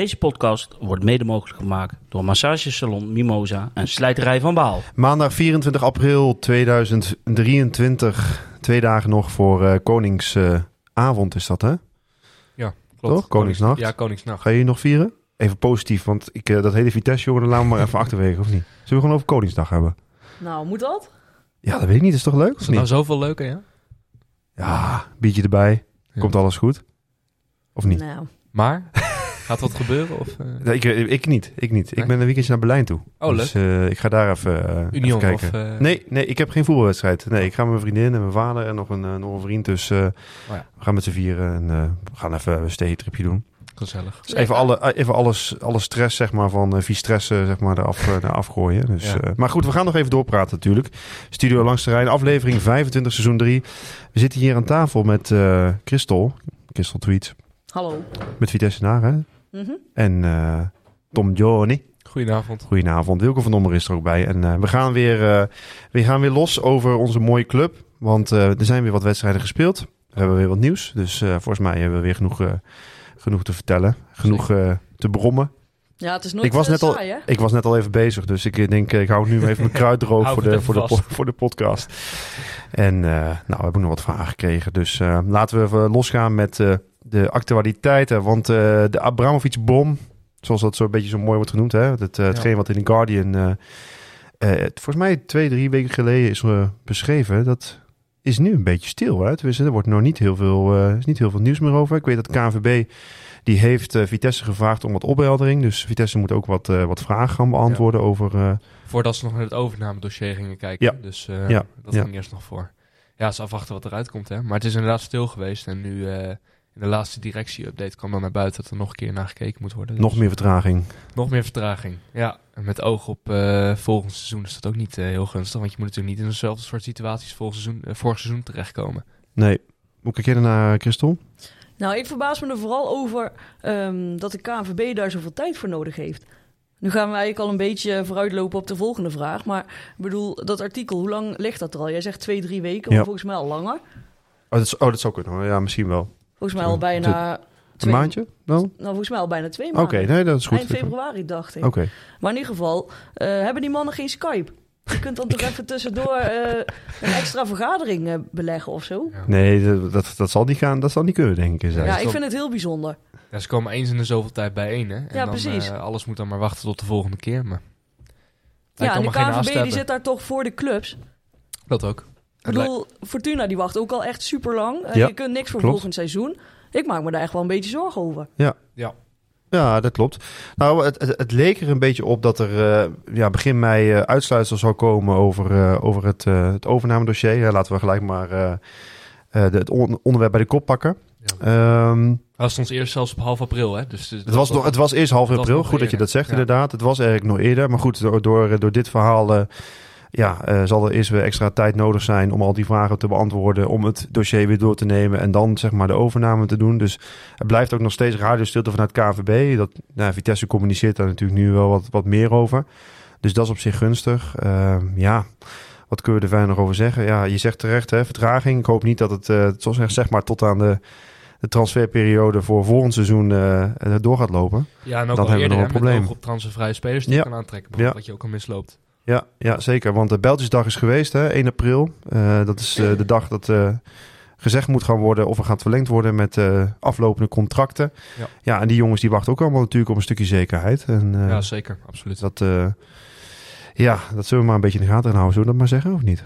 Deze podcast wordt mede mogelijk gemaakt door massagesalon Mimosa en slijterij van Baal. Maandag 24 april 2023. Twee dagen nog voor eh, Koningsavond is dat, hè? Ja, klopt. Toch? Koningsnacht? Ja, Koningsnacht. Ga je hier nog vieren? Even positief, want ik, eh, dat hele Vitesse, jongen, dat laten we maar even achterwege, of niet? Zullen we gewoon over Koningsdag hebben? Nou, moet dat? Ja, dat weet ik niet. Is toch leuk, Is of nou niet? zoveel leuke, ja? Ja, biertje erbij. Ja. Komt alles goed? Of niet? Nou, Maar, gaat wat gebeuren? Of, eh, Nee, ik, ik niet. Ik niet. Ik ben een weekendje naar Berlijn toe. Oh, dus, eh, ik ga daar even, eh, even Union kijken. of... eh, Nee, nee, ik heb geen voetbalwedstrijd. Nee, ik ga met mijn vriendin en mijn vader en nog een, eh, nog een vriend. Dus eh, Oh ja. we gaan met z'n vieren en eh, we gaan even een stedentripje doen. Gezellig. Dus even, alle, eh, even alles, alle stress zeg maar, van uh, stress zeg maar, eraf, eh, eraf gooien. Dus, Ja. eh, maar goed, we gaan nog even doorpraten natuurlijk. Studio Langs de Rijn, aflevering 25, seizoen 3. We zitten hier aan tafel met eh Christel. Christel Tweets. hallo. Met Vitesse Naar, Mhm. En eh, Tom Johnny. Goedenavond. Goedenavond, Wilco van Dommer is er ook bij. En eh, we, gaan weer, eh, we gaan weer los over onze mooie club. Want eh, er zijn weer wat wedstrijden gespeeld. We hebben weer wat nieuws. Dus eh, volgens mij hebben we weer genoeg, eh, genoeg te vertellen. Genoeg eh, te brommen. Ja, het is nooit Ik was net al- hè? Ik was net al even bezig. Dus ik denk, ik hou nu even mijn kruid droog voor, de, voor, de, vast. voor de podcast. En eh, nou, we hebben nog wat vragen gekregen. Dus eh, laten we even losgaan met eh, de actualiteiten. Want eh, de Abramovic-bom, zoals dat zo een beetje zo mooi wordt genoemd. Hè? Het, eh, hetgeen wat in The Guardian eh, volgens mij twee, drie weken geleden is beschreven. Dat is nu een beetje stil. Hè? Tenminste, er wordt nog niet heel veel, is niet heel veel nieuws meer over. Ik weet dat KNVB die heeft Vitesse gevraagd om wat opheldering. Dus Vitesse moet ook wat, wat vragen gaan beantwoorden over... Voordat ze nog naar het overnamedossier gingen kijken. Ja. Dus Ja. dat ging eerst nog voor. Ja, ze afwachten wat eruit komt, hè. Maar het is inderdaad stil geweest. En nu, in de laatste directie-update kwam dan naar buiten dat er nog een keer naar gekeken moet worden. nog Dus meer vertraging. nog meer vertraging. Ja, en met oog op eh, volgend seizoen is dat ook niet eh, heel gunstig. Want je moet natuurlijk niet in dezelfde soort situaties volgend seizoen, eh, vorig seizoen terechtkomen. Nee. Hoe kijk jij ernaar, Christel? Nou, ik verbaas me er vooral over ehm, dat de KNVB daar zoveel tijd voor nodig heeft. Nu gaan we eigenlijk al een beetje vooruitlopen op de volgende vraag. Maar ik bedoel, dat artikel, hoe lang ligt dat er al? Jij zegt twee, drie weken, Ja. maar volgens mij al langer. Oh, dat, is- oh, dat zou kunnen. hoor. Ja, misschien wel. Volgens mij al bijna... Een twee- maandje dan? Nou, volgens mij al bijna twee Oké, maanden. nee, dat is goed. Eind februari, dacht ik. Oké. Maar in ieder geval, eh, hebben die mannen geen Skype? Je kunt dan toch even tussendoor eh, een extra vergadering eh, beleggen of zo? Nee, dat, dat, dat zal niet gaan. Dat zal niet kunnen, denk ik. zijn. Ja, ik vind het heel bijzonder. Ja, ze komen eens in de zoveel tijd bijeen, hè. En Ja, dan, precies. alles moet dan maar wachten tot de volgende keer. Maar Ja, en de KNVB die zit daar toch voor de clubs. Dat ook. Ik bedoel, Fortuna die wacht ook al echt super lang. Ja, je kunt niks voor klopt. volgend seizoen. Ik maak me daar echt wel een beetje zorgen over. Ja, dat klopt. Nou, het, het, het leek er een beetje op dat er eh, ja, begin mei eh, uitsluitsel zou komen over, eh, over het, eh het overnamedossier. Ja, laten we gelijk maar eh, eh, de, het on- onderwerp bij de kop pakken. Ja. Dat stond eerst zelfs op half april, hè. Dus, dus het, was nog, het was eerst half april. Goed dat je dat zegt, Ja. inderdaad. Het was eigenlijk nog eerder. Maar goed, door, door, door dit verhaal eh, ja, eh, zal er eerst weer extra tijd nodig zijn om al die vragen te beantwoorden. Om het dossier weer door te nemen en dan zeg maar de overname te doen. Dus het blijft ook nog steeds radiostilte vanuit KVB. Dat, nou, Vitesse communiceert daar natuurlijk nu wel wat, wat meer over. Dus dat is op zich gunstig. Ehm, ja, wat kunnen we er verder nog over zeggen? Ja, je zegt terecht, hè, vertraging. Ik hoop niet dat het, zoals zeg, zeg maar, tot aan de, de transferperiode voor volgend seizoen eh, door gaat lopen. Ja, en ook Dan al hebben we nog een probleem. op transfervrije spelers die Ja. kan aantrekken. Ja. Wat je ook al misloopt. Ja, ja zeker. Want de Belgisdag is geweest, hè, 1 april. Eh, dat is eh, de dag dat eh, gezegd moet gaan worden of er gaat verlengd worden met eh, aflopende contracten. Ja. Ja. en die jongens die wachten ook allemaal natuurlijk op een stukje zekerheid. En, eh, ja, zeker. Absoluut. dat, eh, ja, dat zullen we maar een beetje in de gaten houden. Zullen we dat maar zeggen, of niet?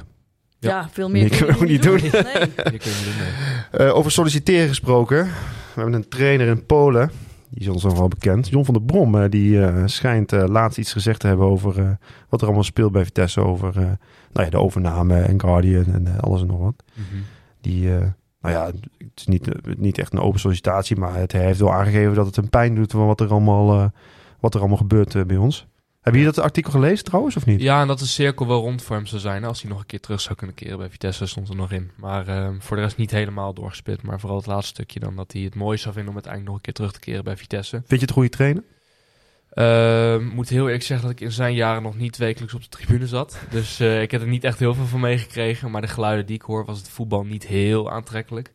Ja, Ja. veel meer Nee, kunnen we niet niet doen. Nee. Niet mee. Eh, over solliciteren gesproken. We hebben een trainer in Polen. Die is ons nog wel bekend. John van der Brom. eh, die eh, schijnt eh, laatst iets gezegd te hebben over wat er allemaal speelt bij Vitesse. Over nou ja, de overname en Guardian en alles en nog wat. Mhm. Die, nou ja, het is niet, niet echt een open sollicitatie. Maar het, hij heeft wel aangegeven dat het een pijn doet van wat er allemaal, wat er allemaal gebeurt bij ons. Heb je dat artikel gelezen trouwens of niet? Ja, en dat de cirkel wel rond voor hem zou zijn. Als hij nog een keer terug zou kunnen keren bij Vitesse, stond er nog in. Maar ehm, voor de rest niet helemaal doorgespit. Maar vooral het laatste stukje dan dat hij het mooi zou vinden om uiteindelijk nog een keer terug te keren bij Vitesse. Vind je het goede trainer? Ehm, moet heel eerlijk zeggen dat ik in zijn jaren nog niet wekelijks op de tribune zat. Dus eh, ik heb er niet echt heel veel van meegekregen. Maar de geluiden die ik hoor was het voetbal niet heel aantrekkelijk.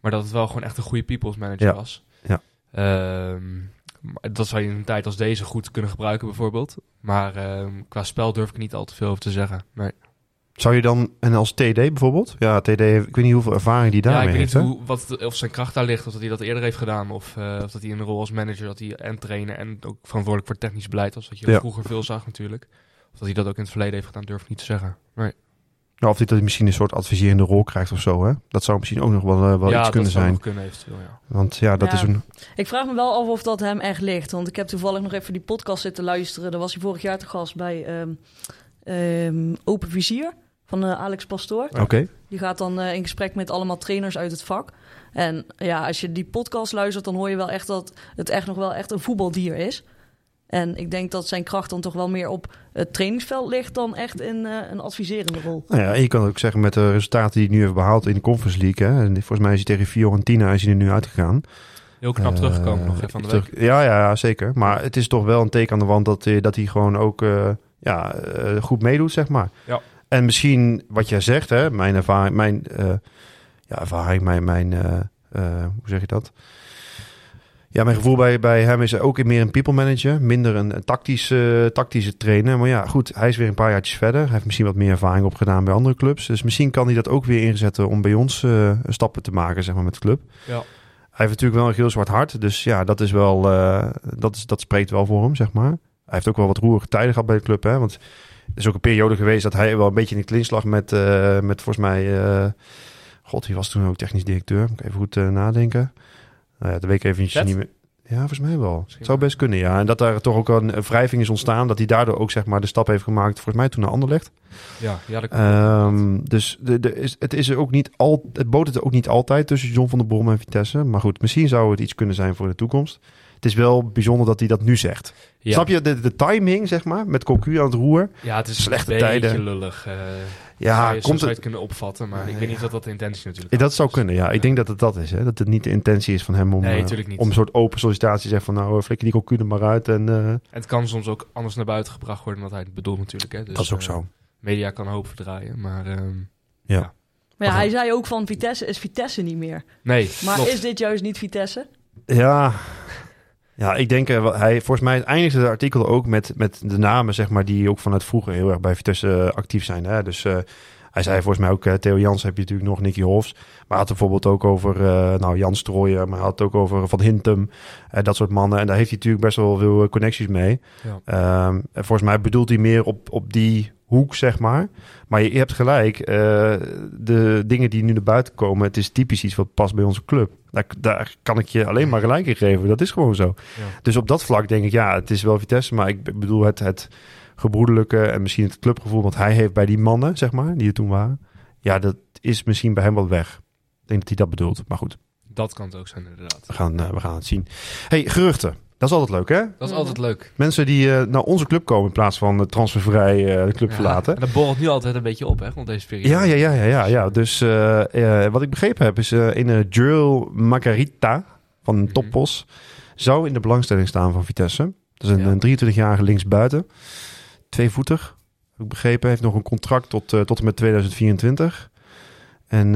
Maar dat het wel gewoon echt een goede people's manager Ja. was. Ja. Ehm, Dat zou je in een tijd als deze goed kunnen gebruiken bijvoorbeeld. Maar ehm, qua spel durf ik niet al te veel over te zeggen. Nee. Zou je dan, en als TD bijvoorbeeld? Ja, TD heeft, ik weet niet hoeveel ervaring die Ja, daarmee ik weet heeft. niet hoe, wat, of zijn kracht daar ligt, of dat hij dat eerder heeft gedaan. Of, eh, of dat hij in een rol als manager, dat hij en trainen en ook verantwoordelijk voor technisch beleid was. Wat je Ja. vroeger veel zag natuurlijk. Of dat hij dat ook in het verleden heeft gedaan, durf ik niet te zeggen. Nee. Ja, of dat hij misschien een soort adviserende rol krijgt of zo. Hè? Dat zou misschien ook nog wel, eh, wel ja, iets kunnen dat zou zijn. nog kunnen eventueel, ja. Want ja, dat Ja. is een... Ik vraag me wel af of dat hem echt ligt. Want ik heb toevallig nog even die podcast zitten luisteren. Daar was hij vorig jaar te gast bij ehm, ehm, Open Vizier van eh, Alex Pastoor. Oké. Die gaat dan eh, in gesprek met allemaal trainers uit het vak. En ja, als je die podcast luistert, dan hoor je wel echt dat het echt nog wel echt een voetbaldier is. En ik denk dat zijn kracht dan toch wel meer op het trainingsveld ligt dan echt in eh, een adviserende rol. Nou ja, en je kan ook zeggen met de resultaten die hij nu heeft behaald in de Conference League. Hè? En volgens mij is hij tegen Fiorentina is hij er nu uitgegaan. Heel knap Eh, teruggekomen nog van de week. terug- Ja, ja, ja, zeker. Maar het is toch wel een teken aan de wand dat, hij- dat hij gewoon ook eh, ja, eh, goed meedoet, zeg maar. Ja. En misschien wat jij zegt, hè, mijn ervaring, mijn, eh, ja, ervaring, mijn, mijn eh, eh, hoe zeg je dat? Ja, mijn gevoel bij, bij hem is ook meer een people manager, minder een, een tactische, tactische trainer. Maar ja, goed, hij is weer een paar jaartjes verder. Hij heeft misschien wat meer ervaring opgedaan bij andere clubs. Dus misschien kan hij dat ook weer inzetten om bij ons eh, stappen te maken, zeg maar, met de club. Ja. Hij heeft natuurlijk wel een heel zwart hart. Dus ja, dat is wel. eh, dat, is, dat spreekt wel voor hem, zeg maar. Hij heeft ook wel wat roerige tijden gehad bij de club. Hè? Want er is ook een periode geweest dat hij wel een beetje in de klins lag met, eh, met volgens mij. eh, God, wie was toen ook technisch directeur? Moet ik even goed eh, nadenken. Nou ja, de week eventjes Vet? niet meer. Ja, volgens mij wel. Misschien Zou best kunnen, ja. En dat daar toch ook een, wrijving is ontstaan. Dat hij daardoor ook zeg maar de stap heeft gemaakt. Volgens mij toen naar Anderlecht. Ja, ja, dat kan. Ehm, dus de, de, is, het, is er ook niet al, het boot het ook niet altijd tussen John van der Brom en Vitesse. Maar goed, misschien zou het iets kunnen zijn voor de toekomst. Het is wel bijzonder dat hij dat nu zegt. ja. Snap je de, de timing, zeg maar, met Cocu aan het roer? Ja, het is Slechte een beetje tijden. lullig. eh Ja, komt het, het kunnen opvatten, maar ik Ja. weet niet of dat de intentie natuurlijk Ja, dat zou is. kunnen, ja. Ik denk dat het dat is, hè. Dat het niet de intentie is van hem om, Nee, eh, om een soort open sollicitatie te zeggen van... nou, eh, flikker die Cocu er maar uit en... eh, En het kan soms ook anders naar buiten gebracht worden dan dat hij het bedoelt natuurlijk. Hè. Dus, dat is ook zo. media kan hoop verdraaien, maar ehm, Ja. ja. Maar ja, Aha. hij zei ook van Vitesse is Vitesse niet meer. nee, Maar klopt. is dit juist niet Vitesse? Ja, ja ik denk, wel- hij, volgens mij eindigde het artikel ook met, met de namen, zeg maar, die ook vanuit vroeger heel erg bij Vitesse eh, actief zijn. Hè? Dus eh, hij zei volgens mij ook, Theo Jans heb je natuurlijk nog, Nicky Hofs. Maar hij had het bijvoorbeeld ook over, eh, nou, Jan Strooijen, maar hij had het ook over Van Hintem, eh, dat soort mannen. En daar heeft hij natuurlijk best wel veel connecties mee. Ja. Ehm, en volgens mij bedoelt hij meer op, op die hoek, zeg maar. Maar je, je hebt gelijk, eh, de dingen die nu naar buiten komen, het is typisch iets wat past bij onze club. Daar, daar kan ik je alleen maar gelijk in geven. Dat is gewoon zo. Ja. Dus op dat vlak denk ik, ja, het is wel Vitesse, maar ik bedoel het, het gebroederlijke en misschien het clubgevoel wat hij heeft bij die mannen, zeg maar, die er toen waren. Ja, dat is misschien bij hem wat weg. Ik denk dat hij dat bedoelt. Maar goed, Dat kan het ook zijn inderdaad. we gaan, eh, we gaan het zien. hey, geruchten. Dat is altijd leuk, hè? Dat is altijd leuk. Mensen die eh, naar onze club komen in plaats van transfervrij eh, de club Ja, verlaten. En dat borrelt nu altijd een beetje op, hè, rond deze periode. Ja, ja, ja, ja, ja, ja. Dus eh, wat ik begrepen heb is een een Jurl Margarita van Mhm. Toppos zou in de belangstelling staan van Vitesse. Dat is een, Ja. een 23-jarige linksbuiten. Tweevoetig, heb ik begrepen. Heeft nog een contract tot, tot en met 2024. En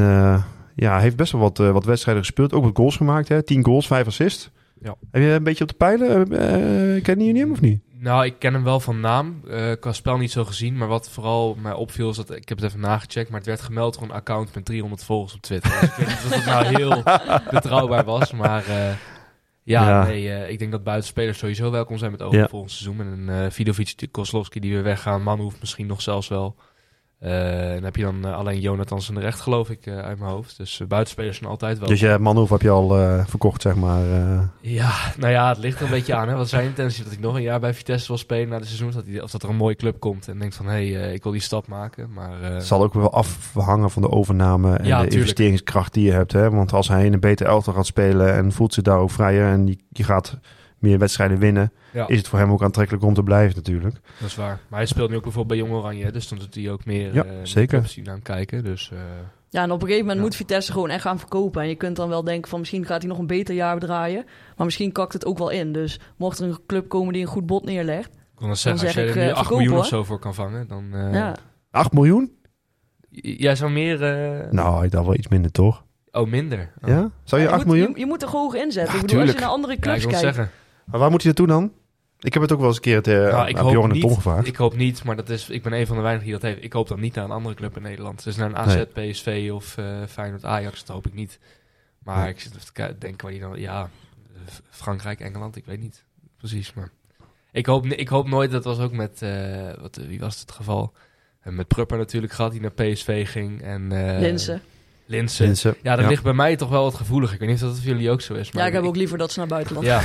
ja, heeft best wel wat, wat wedstrijden gespeeld. Ook wat goals gemaakt, hè. 10 goals, 5 assists. Ja. Heb je een beetje op de pijlen? Uh, kennen jullie hem of niet? Nou, ik ken hem wel van naam. eh qua spel niet zo gezien. Maar wat vooral mij opviel is dat... Ik heb het even nagecheckt. Maar het werd gemeld door een account met 300 volgers op Twitter. Dus ik weet niet of het nou heel betrouwbaar was. Maar eh, ja, Ja. Nee, eh, ik denk dat buitenspelers sowieso welkom zijn met ogen Ja. volgend seizoen. En een uh, Vidovic, Kozlowski die weer weggaan. Manhoef misschien nog zelfs wel. Eh, en dan heb je dan eh, alleen Jonathans en de recht, geloof ik, eh, uit mijn hoofd. Dus uh, buitenspelers zijn altijd wel. Dus je Manhoef heb je al uh, verkocht, zeg maar. Uh... Ja, nou ja, het ligt er een beetje aan. Hè. Wat zijn intentie? Dat ik nog een jaar bij Vitesse wil spelen na de seizoen? Dat hij, of dat er een mooie club komt en denkt van, hé, hey, uh, ik wil die stap maken. Maar, uh... Het zal ook wel afhangen van de overname en Ja, de tuurlijk. investeringskracht die je hebt. Hè? Want als hij in een beter elftal gaat spelen en voelt zich daar ook vrijer en die, die gaat meer wedstrijden winnen, ja, is het voor hem ook aantrekkelijk om te blijven natuurlijk. dat is waar. Maar hij speelt nu ook bijvoorbeeld bij Jong Oranje, dus dan doet hij ook meer Ja, uh, zeker. hem kijken. Dus, uh, Ja, en op een gegeven moment Ja. moet Vitesse gewoon echt gaan verkopen. En je kunt dan wel denken van misschien gaat hij nog een beter jaar draaien. Maar misschien kakt het ook wel in. Dus mocht er een club komen die een goed bod neerlegt. ik kon dan zeggen, zeg als ik, je er nu eh, 8 verkopen, miljoen of zo voor kan vangen, dan... Uh, ja. 8 miljoen? Jij zou meer... Uh... Nou, ik dacht wel iets minder toch? Oh, minder? Oh. Ja? Zou je je 8 moet, miljoen? Je, je moet er hoog inzetten. Ja, ik bedoel, als je naar andere Ja, ik clubs kijkt. zeggen. Maar waar moet hij naartoe dan? Ik heb het ook wel eens een keer het, uh, Nou, ik aan hoop Bjorn en Tom niet. gevraagd. Ik hoop niet, maar dat is, ik ben een van de weinigen die dat heeft. Ik hoop dan niet naar een andere club in Nederland. Dus naar een AZ, PSV of eh Feyenoord, Ajax, dat hoop ik niet. Maar Nee. ik zit even te denken waar die dan... Ja, eh, Frankrijk, Engeland, ik weet niet precies. Maar ik hoop, ik hoop nooit, dat was ook met... eh, wat, wie was het geval? En met Prupper natuurlijk gehad, die naar PSV ging. En, eh Linsen. Ja, dat Ja. ligt bij mij toch wel wat gevoelig. Ik weet niet of dat voor jullie ook zo is. Maar Ja, ik heb ook liever dat ze naar buitenland. Ja,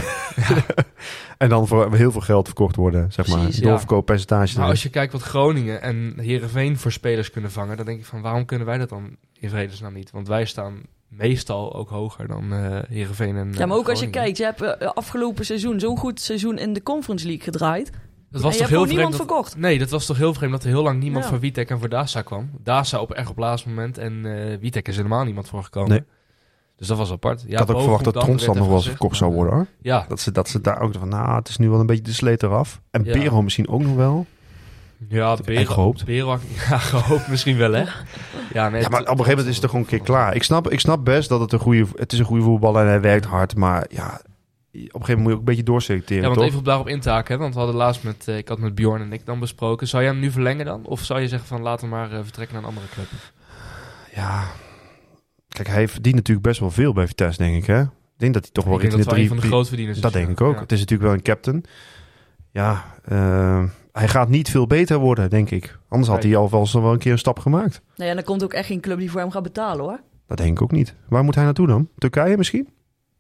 En dan voor heel veel geld verkocht worden, zeg maar. Precies, ja. Doorverkooppercentage. Maar als je kijkt wat Groningen en Heerenveen voor spelers kunnen vangen, dan denk ik van waarom kunnen wij dat dan in vredesnaam niet? Want wij staan meestal ook hoger dan eh Heerenveen en Ja, maar ook eh, als je kijkt, je hebt eh, afgelopen seizoen zo'n goed seizoen in de Conference League gedraaid. Dat en was je toch hebt heel vreemd. niemand Dat, verkocht. nee, dat was toch heel vreemd dat er heel lang niemand Ja. voor Witek en voor Dasa kwam. Dasa op echt op laatste moment en eh Witek is helemaal niemand voor gekomen. Nee. Dus dat was apart. Ja, ik had ook verwacht dat werd nog wel eens verkocht zou worden, hoor. Ja, Dat ze, dat ze daar ook van, nou, het is nu wel een beetje de sleet eraf. En Ja. Bero misschien ook nog wel. ja, ik Bero, gehoopt. Bero, ja, gehoopt misschien wel, hè? Ja, nee, Ja, maar op een gegeven moment is het er gewoon een keer klaar. Ik snap, ik snap best dat het een goede, het is een goede voetballer en hij werkt hard. Maar ja, op een gegeven moment moet je ook een beetje doorselecteren, Ja, want toch? even op daarop in te haken, hè, want we hadden laatst met, eh, ik had met Bjorn en ik dan besproken. Zou jij hem nu verlengen dan? Of zou je zeggen van laten we maar eh, vertrekken naar een andere club? Ja, kijk, hij verdient natuurlijk best wel veel bij Vitesse, denk ik, hè? Ik denk dat hij toch wel ik denk richting dat de drie... van de grootverdieners is. dat ja. denk ik ook. Ja. Het is natuurlijk wel een captain. Ja, eh, hij gaat niet veel beter worden, denk ik. Anders had hij al wel, eens wel een keer een stap gemaakt. Nee, en er komt ook echt geen club die voor hem gaat betalen hoor. Dat denk ik ook niet. Waar moet hij naartoe dan? Turkije misschien?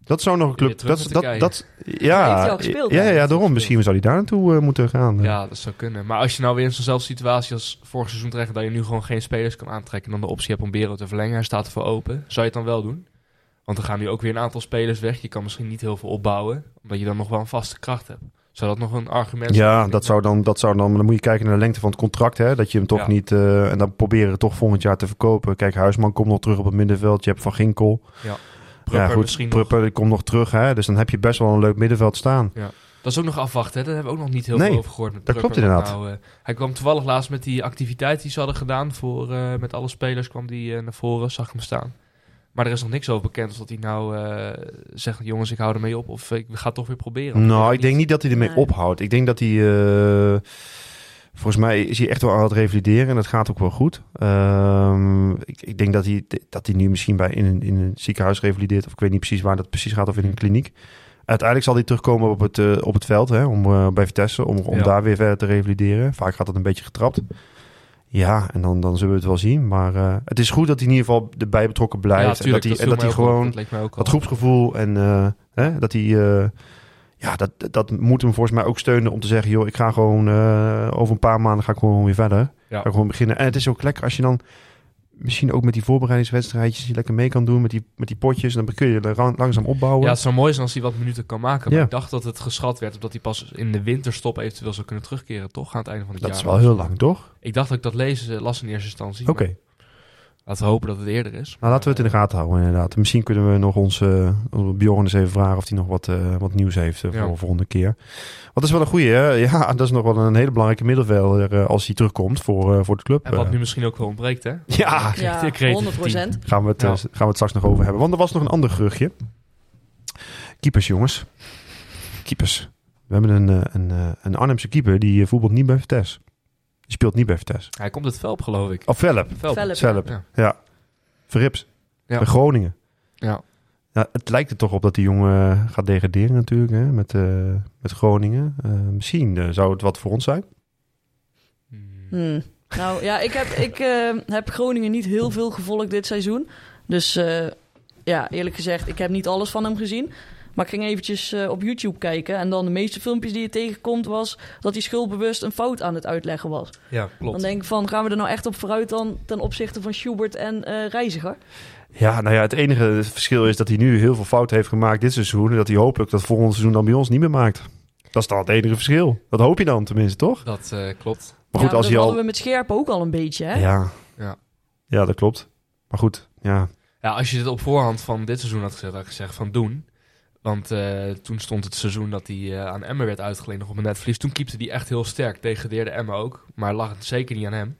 Dat zou nog een club... Dat, dat, dat, Heeft ja, hij al gespeeld, ja, ja, Heeft hij daarom. Misschien zou hij daar naartoe eh, moeten gaan. Ja, dat zou kunnen. Maar als je nou weer in zo'nzelfde situatie als vorig seizoen terecht, dat je nu gewoon geen spelers kan aantrekken en dan de optie hebt om Bero te verlengen, hij staat ervoor open, zou je het dan wel doen? Want er gaan nu ook weer een aantal spelers weg. Je kan misschien niet heel veel opbouwen, omdat je dan nog wel een vaste kracht hebt. Zou dat nog een argument zijn? Ja, dat zou, dan, dat zou dan... Dan moet je kijken naar de lengte van het contract, hè. Dat je hem toch Ja. niet... eh, en dan proberen we toch volgend jaar te verkopen. Kijk, Huisman komt nog terug op het middenveld. Je hebt Van Ginkel. Prupper ja, goed. misschien. Prupper komt nog terug, hè. Dus dan heb je best wel een leuk middenveld staan. Dat is ook nog afwachten, hè? daar hebben we ook nog niet heel Nee, veel over gehoord. Met dat Prupper, klopt inderdaad. Nou, eh, hij kwam toevallig laatst met die activiteit die ze hadden gedaan voor, eh, met alle spelers, kwam die eh, naar voren, zag ik hem staan. Maar er is nog niks over bekend, als dat hij nou eh, zegt, jongens, ik hou ermee op, of ik ga het toch weer proberen. Nou, ik denk niet dat hij ermee Nee. ophoudt. Ik denk dat hij... volgens mij is hij echt wel aan het revalideren. En dat gaat ook wel goed. Ehm, ik, ik denk dat hij, dat hij nu misschien bij in een, in een ziekenhuis revalideert. Of ik weet niet precies waar dat precies gaat. Of in een kliniek. Uiteindelijk zal hij terugkomen op het, eh, op het veld. Hè, om, eh, bij Vitesse. Om, om Ja. daar weer verder te revalideren. Vaak gaat dat een beetje getrapt. Ja, en dan, dan zullen we het wel zien. Maar eh, het is goed dat hij in ieder geval erbij betrokken blijft. en dat hij, en dat hij gewoon dat dat groepsgevoel en hè, dat hij, ja, dat, dat moet hem volgens mij ook steunen om te zeggen, joh, ik ga gewoon eh, over een paar maanden ga ik gewoon weer verder. Ja. Ga ik gewoon beginnen. En het is ook lekker als je dan misschien ook met die voorbereidingswedstrijdjes die lekker mee kan doen met die, met die potjes. Dan kun je er lang- langzaam opbouwen. Ja, het zou mooi zijn als hij wat minuten kan maken. Maar Ja. ik dacht dat het geschat werd, omdat hij pas in de winterstop eventueel zou kunnen terugkeren, toch? Aan het einde van het dat jaar. is wel heel lang, toch? Ik dacht dat ik dat lezen las in eerste instantie. Oké. Laten we hopen dat het eerder is. Nou, laten we het in de gaten houden, inderdaad. Misschien kunnen we nog onze onze Bjorn eens even vragen of hij nog wat, eh, wat nieuws heeft eh, voor Ja. de volgende keer. Wat is wel een goeie, hè? Ja, dat is nog wel een hele belangrijke middenvelder eh, als hij terugkomt voor, eh, voor de club. En wat nu misschien ook wel ontbreekt, hè? Ja, Ja, de creativiteit. 100 procent. gaan we, het, Ja. gaan we het straks nog over hebben. Want er was nog een ander geruchtje. Keepers, jongens. Keepers. We hebben een, een, een Arnhemse keeper die voetbalt niet bij Vitesse. Die speelt niet bij Vitesse. Hij komt het Velp, geloof ik. Of Velp. Velp. Velp. Velp. Ja. Ja. Verrips. Ja. Bij Groningen. Ja. Ja, het lijkt er toch op dat die jongen eh, gaat degraderen natuurlijk hè, met, eh, met Groningen. Eh, misschien zou het wat voor ons zijn. Hmm. Hmm. Nou ja, ik heb, ik, eh, heb Groningen niet heel veel gevolgd dit seizoen. Dus eh, ja, eerlijk gezegd, ik heb niet alles van hem gezien. Maar ik ging eventjes eh, op YouTube kijken. En dan de meeste filmpjes die je tegenkomt was dat hij schuldbewust een fout aan het uitleggen was. Ja, klopt. Dan denk ik van, gaan we er nou echt op vooruit dan ten opzichte van Schubert en eh, Reiziger? Ja, nou ja, het enige verschil is dat hij nu heel veel fouten heeft gemaakt dit seizoen. En dat hij hopelijk dat volgend seizoen dan bij ons niet meer maakt. Dat is dan het enige verschil. Dat hoop je dan tenminste, toch? Dat eh, klopt. Maar goed, ja, als dat hij al... hadden we met Scherpen ook al een beetje, hè? Ja. Ja. ja, dat klopt. Maar goed, ja. Ja, als je dit op voorhand van dit seizoen had gezet, had ik gezegd van doen. Want eh, toen stond het seizoen dat hij eh, aan Emmen werd uitgeleend nog op een netvlies. Toen keepte hij echt heel sterk. Degradeerde Emmen ook. Maar lag het zeker niet aan hem.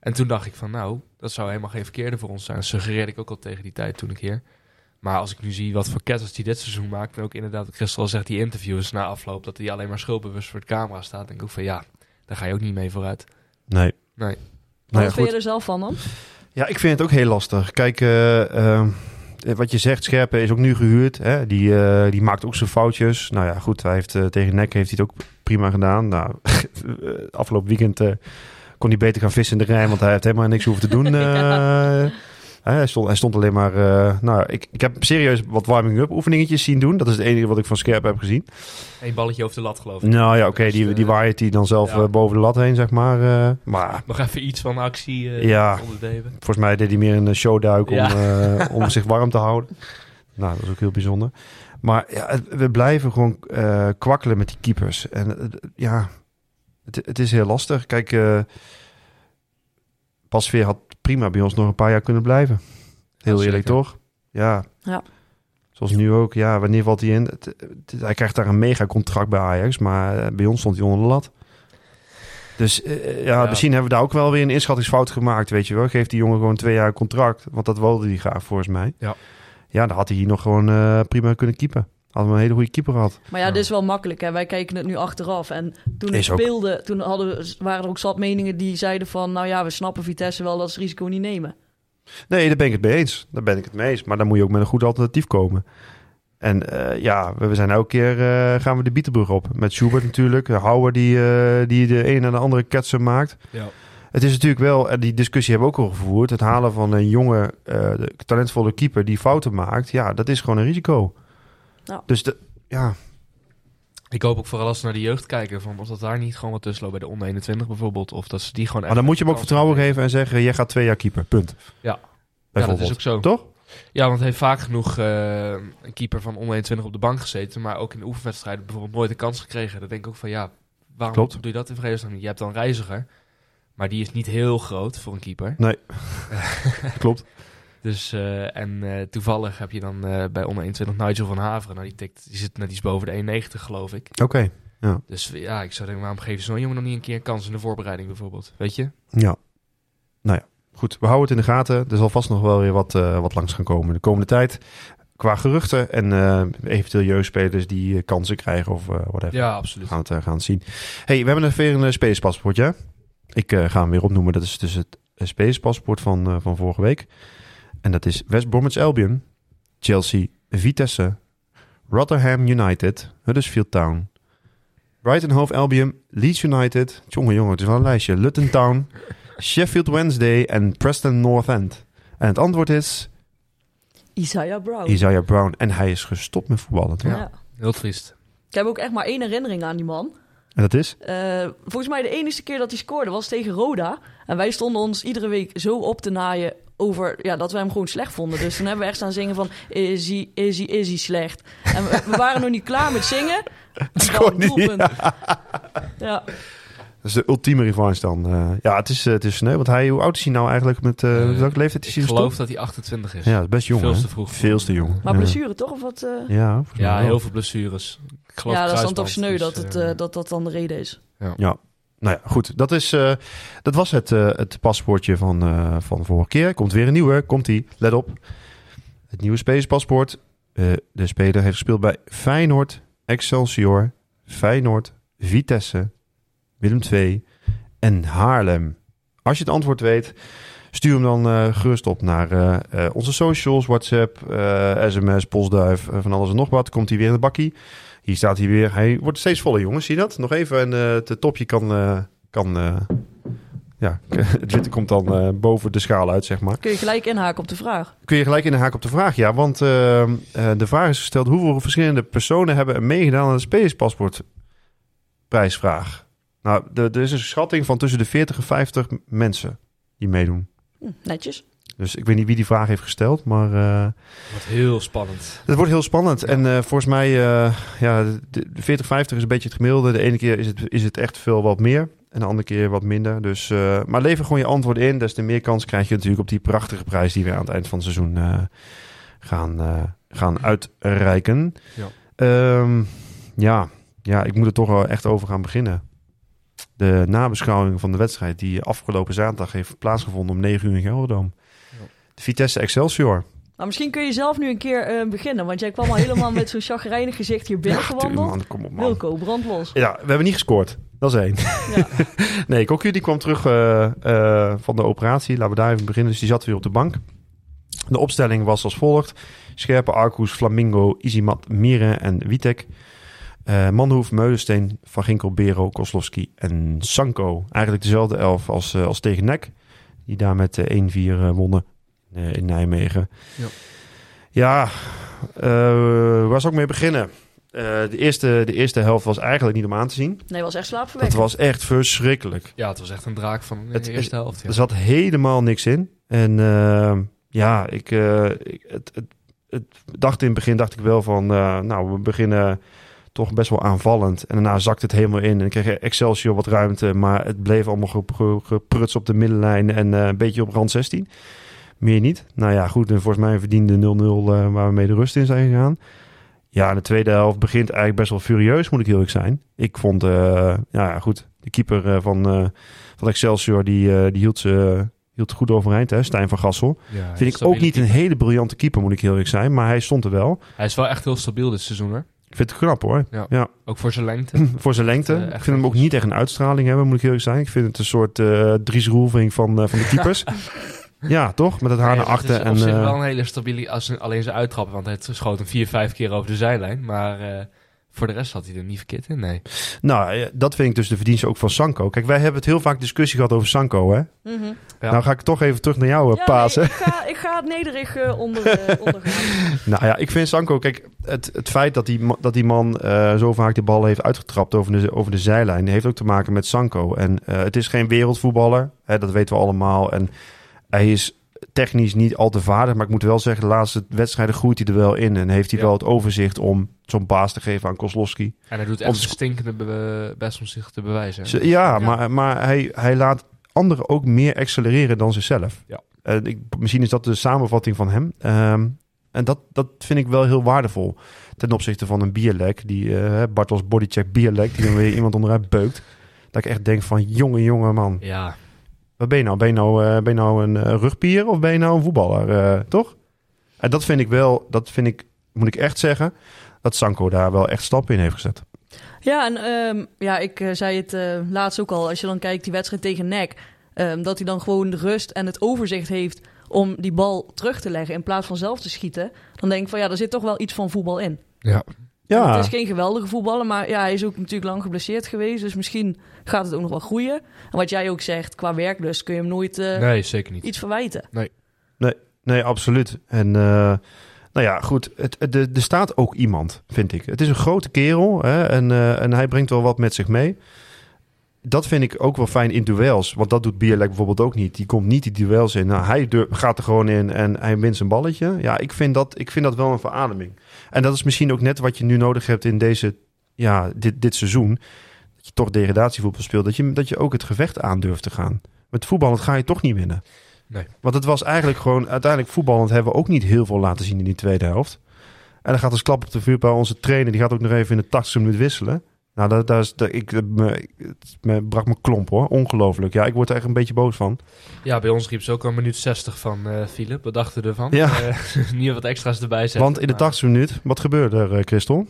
En toen dacht ik van nou, dat zou helemaal geen verkeerde voor ons zijn. Dat suggereerde ik ook al tegen die tijd toen ik hier. Maar als ik nu zie wat voor ketters hij dit seizoen maakt... en ook inderdaad, wat Christel al zegt, die interviews na afloop... dat hij alleen maar schuldbewust voor de camera staat... denk ik ook van ja, daar ga je ook niet mee vooruit. Nee. Nee. Wat Nou ja, vind goed. je er zelf van dan? Ja, ik vind het ook heel lastig. Kijk, eh, eh, wat je zegt, Scherpen is ook nu gehuurd. Hè? Die, eh, die maakt ook zijn foutjes. Nou ja, goed, hij heeft, eh, tegen Nek heeft hij het ook prima gedaan. Nou, afgelopen weekend eh, kon hij beter gaan vissen in de Rijn, want hij heeft helemaal niks hoeven te doen. eh. Hij, stond, hij stond alleen maar... eh, nou, ik, ik heb serieus wat warming-up oefeningetjes zien doen. Dat is het enige wat ik van Scherpen heb gezien. Eén balletje over de lat, geloof ik. Nou ja, oké, Dus, die, eh, die waait hij dan zelf ja. eh, boven de lat heen, zeg maar. eh. maar Nog even iets van actie eh Ja. onderdeven. Volgens mij deed hij meer een showduik om, Ja. eh, om zich warm te houden. Nou, dat is ook heel bijzonder. Maar ja, we blijven gewoon eh, kwakkelen met die keepers. En eh, ja, het, het is heel lastig. Kijk, eh Pasveer had prima bij ons nog een paar jaar kunnen blijven. Heel eerlijk, zeker. toch? Ja. Ja. Zoals nu ook. Ja, wanneer valt hij in? Het- het- hij krijgt daar een mega contract bij Ajax. Maar eh, bij ons stond hij onder de lat. Dus eh, ja, Ja. misschien hebben we daar ook wel weer een inschattingsfout gemaakt, weet je wel. Geeft die jongen gewoon twee jaar contract, want dat wilde hij graag volgens mij. Ja. Ja, dan had hij hier nog gewoon eh, prima kunnen keepen. Hadden we een hele goede keeper gehad. Maar ja, Ja. dit is wel makkelijk. Hè? Wij kijken het nu achteraf. En toen ook. speelde, toen hadden, we- waren er ook zat meningen die zeiden van... nou ja, we snappen Vitesse wel dat ze risico niet nemen. Nee, daar ben ik het mee eens. Daar ben ik het mee eens. Maar dan moet je ook met een goed alternatief komen. En eh, ja, we we zijn elke keer eh, gaan we de Bietenbrug op. Met Schubert natuurlijk. Houwer die, eh, die de een en de andere ketsen maakt. Ja. Het is natuurlijk wel, en die discussie hebben we ook al gevoerd. Het halen van een jonge, eh, talentvolle keeper die fouten maakt. Ja, dat is gewoon een risico. Ja. Dus de, ja, Ik hoop ook vooral als ze naar de jeugd kijken... Van of dat daar niet gewoon wat tussen loopt bij de onder 21 bijvoorbeeld. Of dat ze die gewoon maar dan moet je hem ook vertrouwen geven. geven en zeggen: jij gaat twee jaar keeper. Punt. Ja. Ja, dat Bijvoorbeeld. is ook zo. Toch? Ja, want hij heeft vaak genoeg eh, een keeper van onder 21 op de bank gezeten. Maar ook in de oefenwedstrijden bijvoorbeeld nooit de kans gekregen. Dan denk ik ook van ja, waarom Klopt. doe je dat in vredesnaam niet? Je hebt dan Reiziger. Maar die is niet heel groot voor een keeper. Nee. Klopt. Dus, eh, en eh, toevallig heb je dan eh, bij onder 21 Nigel van Haveren. Nou, die, tikt, die zit net iets boven de 1,90 geloof ik. Oké. Dus ja, ik zou denken, waarom geven ze zo'n jongen nog niet een keer een kans in de voorbereiding bijvoorbeeld? Weet je? Ja. Nou ja, goed. We houden het in de gaten. Er zal vast nog wel weer wat, wat langs gaan komen de komende tijd. Qua geruchten en eventueel jeugdspelers die kansen krijgen of whatever. Ja, absoluut. We gaan het gaan zien. hey, we hebben er weer een spacepaspoortje. hè? Ik ga hem weer opnoemen. Dat is dus het spacepaspoort van, van vorige week. En dat is West Bromwich Albion, Chelsea, Vitesse, Rotherham United, Huddersfield Town, Brighton Hove Albion, Leeds United, jongen jongen, het is wel een lijstje, Luton Town, Sheffield Wednesday en Preston North End. En het antwoord is Isaiah Brown. Isaiah Brown. En hij is gestopt met voetballen. toch? Ja. Heel triest. Ik heb ook echt maar één herinnering aan die man. En dat is? Eh, volgens mij de enige keer dat hij scoorde was tegen Roda. En wij stonden ons iedere week zo op te naaien over ja, dat we hem gewoon slecht vonden. Dus toen hebben we echt staan zingen van is hij, is hij, is hij slecht. En we, we waren nog niet klaar met zingen. Scoort Bam, niet. doelpunt. Ja. Dat is de ultieme revanche dan. Eh, ja, het is, eh, het is sneu. Want hij, hoe oud is hij nou eigenlijk? Met uh, Eh, welke leeftijd is Ik hij geloof gestopt? dat hij 28 is. Ja, dat is best jong. Veel te vroeg. Veel te jong. Maar Ja. blessure toch? Of wat, eh? Ja, Ja, heel veel blessures. Ik geloof ja, dat is dan toch sneu dus, dat, het, dat dat dan de reden is. Nou ja, goed. Dat, is, eh, dat was het, eh, het paspoortje van, eh, van vorige keer. Komt weer een nieuwe. Komt ie. Let op. Het nieuwe. Eh, de speler heeft gespeeld bij Feyenoord, Excelsior, Feyenoord, Vitesse, Willem II en Haarlem. Als je het antwoord weet, stuur hem dan gerust op naar onze socials, WhatsApp, sms, postduif, van alles en nog wat. Komt hij weer in de bakkie. Hier staat hij weer. Hij wordt steeds voller, jongens. Zie je dat? Nog even. En eh, het topje kan... eh, kan eh, ja, het witte komt dan boven de schaal uit, zeg maar. Kun je gelijk inhaken op de vraag. Kun je gelijk in de haak op de vraag, ja. Want eh, eh, de vraag is gesteld... hoeveel verschillende personen hebben meegedaan aan de spelerspaspoortprijsvraag? Nou, er is een schatting van tussen de 40 en 50 mensen die meedoen. Hm, netjes. Dus ik weet niet wie die vraag heeft gesteld, maar... eh, Wat heel spannend. Het wordt heel spannend. Ja. En eh, volgens mij, eh ja, de, de 40-50 is een beetje het gemiddelde. De ene keer is het, is het echt veel wat meer. En de andere keer wat minder. Dus, maar lever gewoon je antwoord in. Des te meer kans krijg je natuurlijk op die prachtige prijs die we aan het eind van het seizoen gaan, gaan uitreiken. Ja. Ehm, ja. ja, ik moet er toch wel echt over gaan beginnen. De nabeschouwing van de wedstrijd die afgelopen zaterdag heeft plaatsgevonden om 9 uur in Gelderdoom. De Vitesse Excelsior. Maar misschien kun je zelf nu een keer eh, beginnen. Want jij kwam al helemaal met zo'n chagrijnig gezicht hier binnen gewandeld. man, kom op, man. Wilco, brand los. Ja, we hebben niet gescoord. Dat is één. Ja. Nee, Kokju die kwam terug eh, eh, van de operatie. Laten we daar even beginnen. Dus die zat weer op de bank. De opstelling was als volgt. Scherpe, Arcus, Flamingo, Izimat, Miren en Witek. Manhoef, Meulensteen, Van Ginkel, Bero, Koslowski en Sanko. Eigenlijk dezelfde elf als, als tegen NEC. Die daar met eh, 1-4 eh, wonnen in Nijmegen. Ja. Ja, eh, waar zou ik mee beginnen? Eh, de, eerste, de eerste helft was eigenlijk niet om aan te zien. Nee, was echt Dat slaapverwekkend. was echt verschrikkelijk. Ja, het was echt een draak van de Het- eerste helft. Ja. Er zat helemaal niks in. En eh, ja, ik, eh, ik het, het, het dacht in het begin dacht ik wel van, eh, nou, we beginnen toch best wel aanvallend. En daarna zakt het helemaal in. En kreeg Excelsior wat ruimte, maar het bleef allemaal ge- ge- gepruts op de middenlijn en eh, een beetje op rand 16. Meer niet. Nou ja, goed. En volgens mij verdiende 0-0 eh, waar we mee de rust in zijn gegaan. Ja, de tweede helft begint eigenlijk best wel furieus, moet ik heel eerlijk zijn. Ik vond, eh, ja, ja, goed, de keeper eh, van, van Excelsior, die, die hield ze hield goed overeind, hè, Stijn van Gassel. Ja, Vind ik ook niet een hele briljante keeper, moet ik heel eerlijk zijn. Maar hij stond er wel. Hij is wel echt heel stabiel dit seizoen, hè? Ik vind het knap hoor. Ook voor zijn lengte. Voor zijn lengte. Ik vind hem ook niet echt een uitstraling hebben, moet ik heel eerlijk zijn. Ik vind het een soort eh Dries Roelving van, eh, van de keepers. ja, toch? Met het haar Nee, naar dat is achter. op En, zich eh, wel een hele stabiele... Als, alleen zijn uittrappen, want hij schoot hem vier, vijf keer over de zijlijn. Maar eh, voor de rest had hij er niet verkeerd in, nee. nou, eh, dat vind ik dus de verdienste ook van Sanko. Kijk, wij hebben het heel vaak discussie gehad over Sanko, hè? Mhm. Ja. Nou ga ik toch even terug naar jou Ja, pasen. nee, ik, ga, ik ga het nederig onder, ondergaan. Nou ja, ik vind Sanko, kijk, het, het feit dat die, dat die man eh, zo vaak de bal heeft uitgetrapt over de, over de zijlijn, heeft ook te maken met Sanko. En eh, het is geen wereldvoetballer, hè, dat weten we allemaal. En hij is technisch niet al te vaardig, maar ik moet wel zeggen, de laatste wedstrijden groeit hij er wel in. En heeft hij Ja. wel het overzicht om zo'n baas te geven aan Koslowski. En hij doet Om echt een stinkende be- best om zich te bewijzen. Ja, Ja. maar, maar hij, hij laat anderen ook meer accelereren dan zichzelf. Ja. En ik, misschien is dat de samenvatting van hem. Ehm, en dat, dat vind ik wel heel waardevol. Ten opzichte van een bierlek, die eh Bartels bodycheck bierlek, die dan weer iemand onderuit beukt. Dat ik echt denk van, jonge, jonge man. Ja, Wat ben je nou? Ben je nou, eh, ben je nou een eh, rugpier of ben je nou een voetballer? eh, toch? En dat vind ik wel, dat vind ik, moet ik echt zeggen, dat Sanko daar wel echt stappen in heeft gezet. Ja, en ehm, ja, ik zei het eh, laatst ook al. Als je dan kijkt die wedstrijd tegen NEC... ehm, dat hij dan gewoon de rust en het overzicht heeft... om die bal terug te leggen in plaats van zelf te schieten. Dan denk ik van ja, er zit toch wel iets van voetbal in. ja. Ja, Het is geen geweldige voetballer, maar ja, hij is ook natuurlijk lang geblesseerd geweest. Dus misschien gaat het ook nog wel groeien. En wat jij ook zegt, qua werklust kun je hem nooit eh, nee, zeker niet. iets verwijten. Nee, absoluut. En eh, nou ja, goed. Het, het- er er staat ook iemand, vind ik. Het is een grote kerel hè, en, eh, en hij brengt wel wat met zich mee. Dat vind ik ook wel fijn in duels. Want dat doet Bierlek bijvoorbeeld ook niet. Die komt niet die duels in. Nou, hij gaat er gewoon in en hij wint zijn balletje. Ja, ik vind, dat, ik vind dat wel een verademing. En dat is misschien ook net wat je nu nodig hebt in deze, ja, dit, dit seizoen. Dat je toch degradatievoetbal speelt. Dat je, dat je ook het gevecht aan durft te gaan. Met voetbal ga je toch niet winnen. Nee. Want het was eigenlijk gewoon, uiteindelijk voetballend hebben we ook niet heel veel laten zien in die tweede helft. En dan gaat als klap op de vuurpijl onze trainer, die gaat ook nog even in de 80 minuut wisselen. Nou, dat, dat is, dat, ik, dat me, het me brak me klomp hoor. Ongelooflijk. Ja, ik word er echt een beetje boos van. Ja, bij ons riep ze ook al een minuut 60 van eh Philip. Wat dachten we ervan? Ja. Niet wat extra's erbij zetten. Want in de maar- 80 minuut, wat gebeurde er, eh, Christel?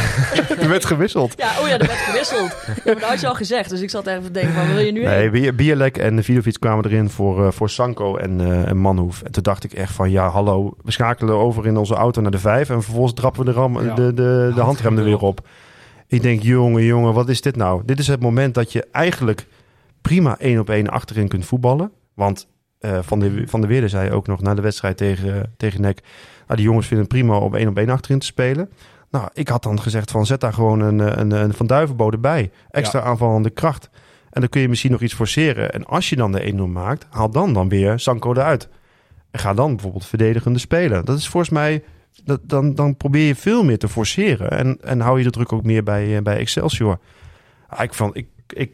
er werd gewisseld. Ja, oh ja, er werd gewisseld. Ja, maar dat had je al gezegd. Dus ik zat even te denken, waar wil je nu Nee, heen? Bierlek en Vidovic kwamen erin voor, eh, voor Sanko en, eh en Manhoef. En toen dacht ik echt van, ja, hallo, we schakelen over in onze auto naar de vijf. En vervolgens trappen we de, ram, Ja. de, de, de handrem er weer op. Ik denk, jongen, jongen, wat is dit nou? Dit is het moment dat je eigenlijk prima één op één achterin kunt voetballen. Want eh, van, de, van de Weerde zei ook nog na de wedstrijd tegen, tegen NEC... Nou, die jongens vinden het prima om één op één achterin te spelen. Nou, ik had dan gezegd van zet daar gewoon een, eh, een, een Van Duivenbode bij. Extra aanvallende kracht. En dan kun je misschien nog iets forceren. En als je dan de 1-0 maakt, haal dan dan weer Sanko eruit. En ga dan bijvoorbeeld verdedigende spelen. Dat is volgens mij... Dat, dan, dan probeer je veel meer te forceren. En, en hou je de druk ook meer bij, eh, bij Excelsior. Ah, ik, van, ik, ik,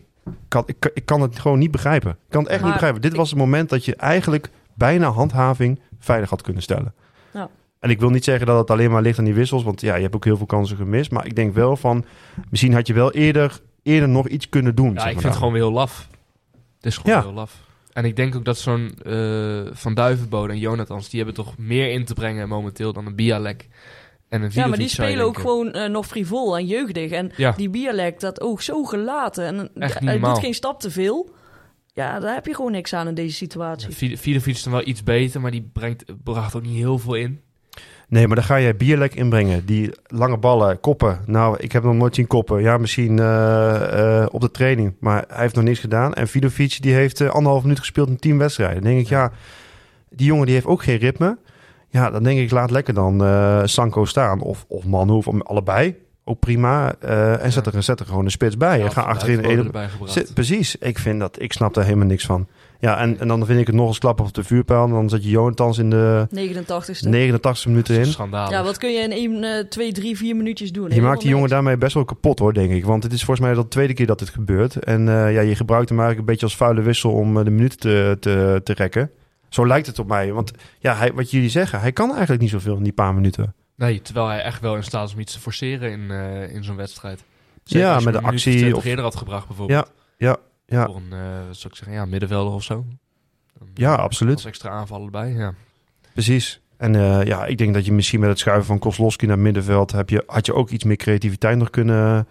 kan, ik, kan- ik kan het gewoon niet begrijpen. Ik kan het echt Maar niet begrijpen. Dit ik- was het moment dat je eigenlijk bijna handhaving veilig had kunnen stellen. Ja. En ik wil niet zeggen dat het alleen maar ligt aan die wissels. Want ja, je hebt ook heel veel kansen gemist. Maar ik denk wel van... Misschien had je wel eerder, eerder nog iets kunnen doen. Ja, zeg ik maar vind het gewoon weer heel laf. Het is gewoon Ja. heel laf. En ik denk ook dat zo'n eh, Van Duivenbode en Jonathans... die hebben toch meer in te brengen momenteel dan een Bialek en een Ja, maar die spelen ook gewoon eh, nog frivol en jeugdig. En Ja. die Bialek, dat ook zo gelaten. En Echt niet hij normaal. doet geen stap te veel. Ja, daar heb je gewoon niks aan in deze situatie. Ja, Vidovic is dan wel iets beter, maar die brengt, bracht ook niet heel veel in. Nee, maar dan ga je Bierlek inbrengen. Die lange ballen, koppen. Nou, ik heb nog nooit zien koppen. Ja, misschien eh, eh, op de training. Maar hij heeft nog niks gedaan. En Vidovic die heeft eh, anderhalf minuut gespeeld in tien wedstrijden. Dan denk ik, ja, die jongen die heeft ook geen ritme. Ja, dan denk ik, laat lekker dan Sanko staan. Of, of Manhoef, om allebei. Ook prima. En zet, er, zet er gewoon een spits bij. Ja, en ga achterin een precies, ik vind dat, ik snap daar helemaal niks van. Ja, en, en dan vind ik het nog eens klap op de vuurpijl. Dan zet je Jonathans in de 89ste. 89 minuten in. Schandalig. Ja, wat kun je in 1, 2, 3, 4 minuutjes doen? Je maakt die jongen daarmee best wel kapot hoor, denk ik. Want het is volgens mij de tweede keer dat dit gebeurt. En eh, ja, je gebruikt hem eigenlijk een beetje als vuile wissel om eh, de minuten te, te, te rekken. Zo lijkt het op mij. Want ja, hij, wat jullie zeggen, hij kan eigenlijk niet zoveel in die paar minuten. Nee, terwijl hij echt wel in staat is om iets te forceren in, eh, in zo'n wedstrijd. Ja, als je met de actie of 20 of- eerder had gebracht bijvoorbeeld. Ja, ja. Voor een, eh, wat zou ik zeggen, ja, middenvelder of zo. Dan, Ja, eh, absoluut. Als extra aanvallen erbij, ja. Precies. En eh, ja, ik denk dat je misschien met het schuiven van Kozlowski naar middenveld... Heb je, had je ook iets meer creativiteit nog kunnen,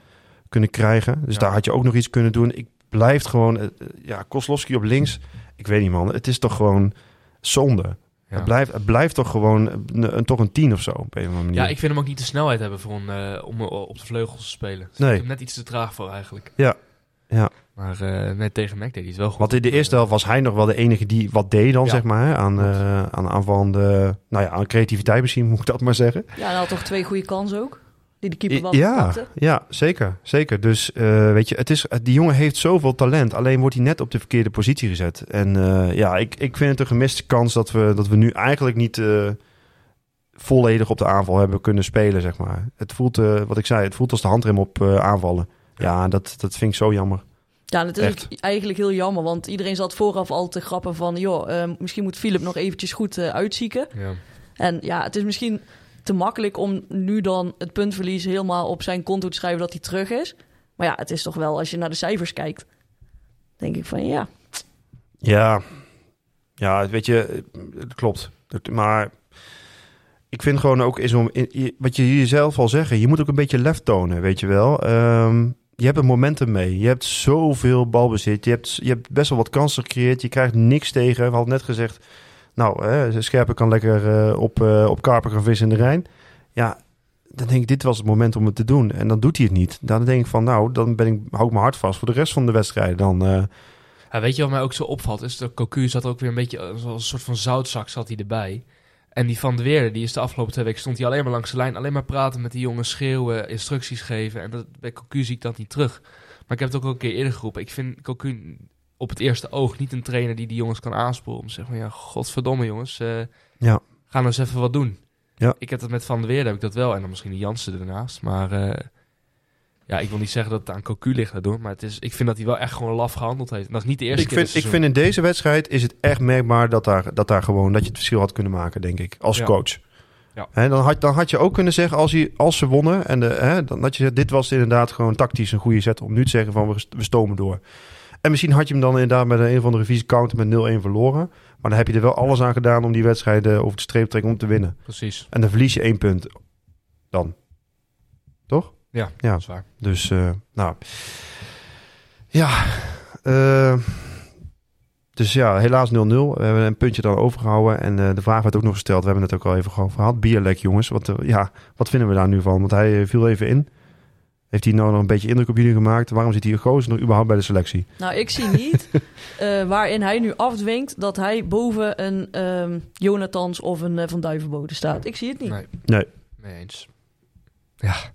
kunnen krijgen. Dus Ja. daar had je ook nog iets kunnen doen. Ik blijf gewoon... ja, Kozlowski op links. Ik weet niet man, het is toch gewoon zonde. Ja. Het, blijft, het blijft toch gewoon een, een- toch een tien of zo op een of andere manier. Ja, ik vind hem ook niet de snelheid hebben voor een, om op de vleugels te spelen. Dus Nee. Ik heb net iets te traag voor eigenlijk. Ja, ja. Maar eh, net tegen Mac deed hij het wel goed. Want in de eerste helft was hij nog wel de enige die wat deed dan, Ja. zeg maar. hè, Aan, eh aan aanvallende... Nou ja, aan creativiteit misschien, moet ik dat maar zeggen. Ja, hij had toch twee goede kansen ook? Die de keeper wel ja, pakte. ja, zeker. zeker. Dus eh, weet je, het is, die jongen heeft zoveel talent. Alleen wordt hij net op de verkeerde positie gezet. En eh, ja, ik, ik vind het een gemiste kans dat we, dat we nu eigenlijk niet eh, volledig op de aanval hebben kunnen spelen, zeg maar. Het voelt, eh, wat ik zei, het voelt als de handrem op eh, aanvallen. Ja, dat, dat vind ik zo jammer. Ja, dat is Echt. eigenlijk heel jammer, want iedereen zat vooraf al te grappen van... joh, eh, misschien moet Philip nog eventjes goed eh, uitzieken. Ja. En ja, het is misschien te makkelijk om nu dan het puntverlies helemaal op zijn konto te schrijven dat hij terug is. Maar ja, het is toch wel, als je naar de cijfers kijkt, denk ik van ja. Ja, ja weet je, het klopt. Maar ik vind gewoon ook, is om, wat je hier zelf al zeggen, je moet ook een beetje lef tonen, weet je wel. Ehm, je hebt een momentum mee. Je hebt zoveel balbezit. Je hebt, je hebt best wel wat kansen gecreëerd. Je krijgt niks tegen. We hadden net gezegd, nou, hè, Scherpen kan lekker eh, op, eh, op karper gaan vissen in de Rijn. Ja, dan denk ik, dit was het moment om het te doen. En dan doet hij het niet. Dan denk ik van, nou, dan ben ik, hou ik mijn hart vast voor de rest van de wedstrijd. Dan, eh, Ja, weet je wat mij ook zo opvalt? Is dat Cocu zat ook weer een beetje als een soort van zoutzak zat hij erbij. En die Van de Weerde, die is de afgelopen twee weken stond hij alleen maar langs de lijn. Alleen maar praten met die jongens, schreeuwen, instructies geven. En dat, bij Cocu zie ik dat niet terug. Maar ik heb het ook al een keer eerder geroepen. Ik vind Cocu op het eerste oog niet een trainer die die jongens kan aansporen. Om te zeggen van ja, godverdomme jongens, eh, Ja. ga nou eens even wat doen. Ja. Ik heb dat met Van der Weerde, heb ik dat wel. En dan misschien de Jansen ernaast. Maar eh, ja, ik wil niet zeggen dat het aan Cocu ligt daardoor. Maar het is, ik vind dat hij wel echt gewoon laf gehandeld heeft. En dat is niet de eerste ik keer vind, ik vind in deze wedstrijd is het echt merkbaar dat daar, dat daar gewoon dat je het verschil had kunnen maken, denk ik, als Ja. coach. Ja. Hè, dan, had, dan had je ook kunnen zeggen als, hij, als ze wonnen en de, hè, dan had je dit was inderdaad gewoon tactisch een goede zet om nu te zeggen van we, we stomen door. En misschien had je hem dan inderdaad met een, of andere vieze counter met 0-1 verloren. Maar dan heb je er wel alles aan gedaan om die wedstrijd eh, over de streep te trekken om te winnen. Precies. En dan verlies je één punt dan. Toch? Ja, Ja. dat is waar. Dus, eh, nou. Ja. eh, dus ja, helaas 0-0. We hebben een puntje dan overgehouden. En eh, de vraag werd ook nog gesteld. We hebben het ook al even gehad. Bierlek, jongens. Wat, ja, wat vinden we daar nu van? Want hij viel even in. Heeft hij nou nog een beetje indruk op jullie gemaakt? Waarom zit hier Goos nog überhaupt bij de selectie? Nou, ik zie niet eh, waarin hij nu afdwingt dat hij boven een ehm Jonathans of een Van Duivenbode staat. Ik zie het niet. Nee. Nee. Nee eens.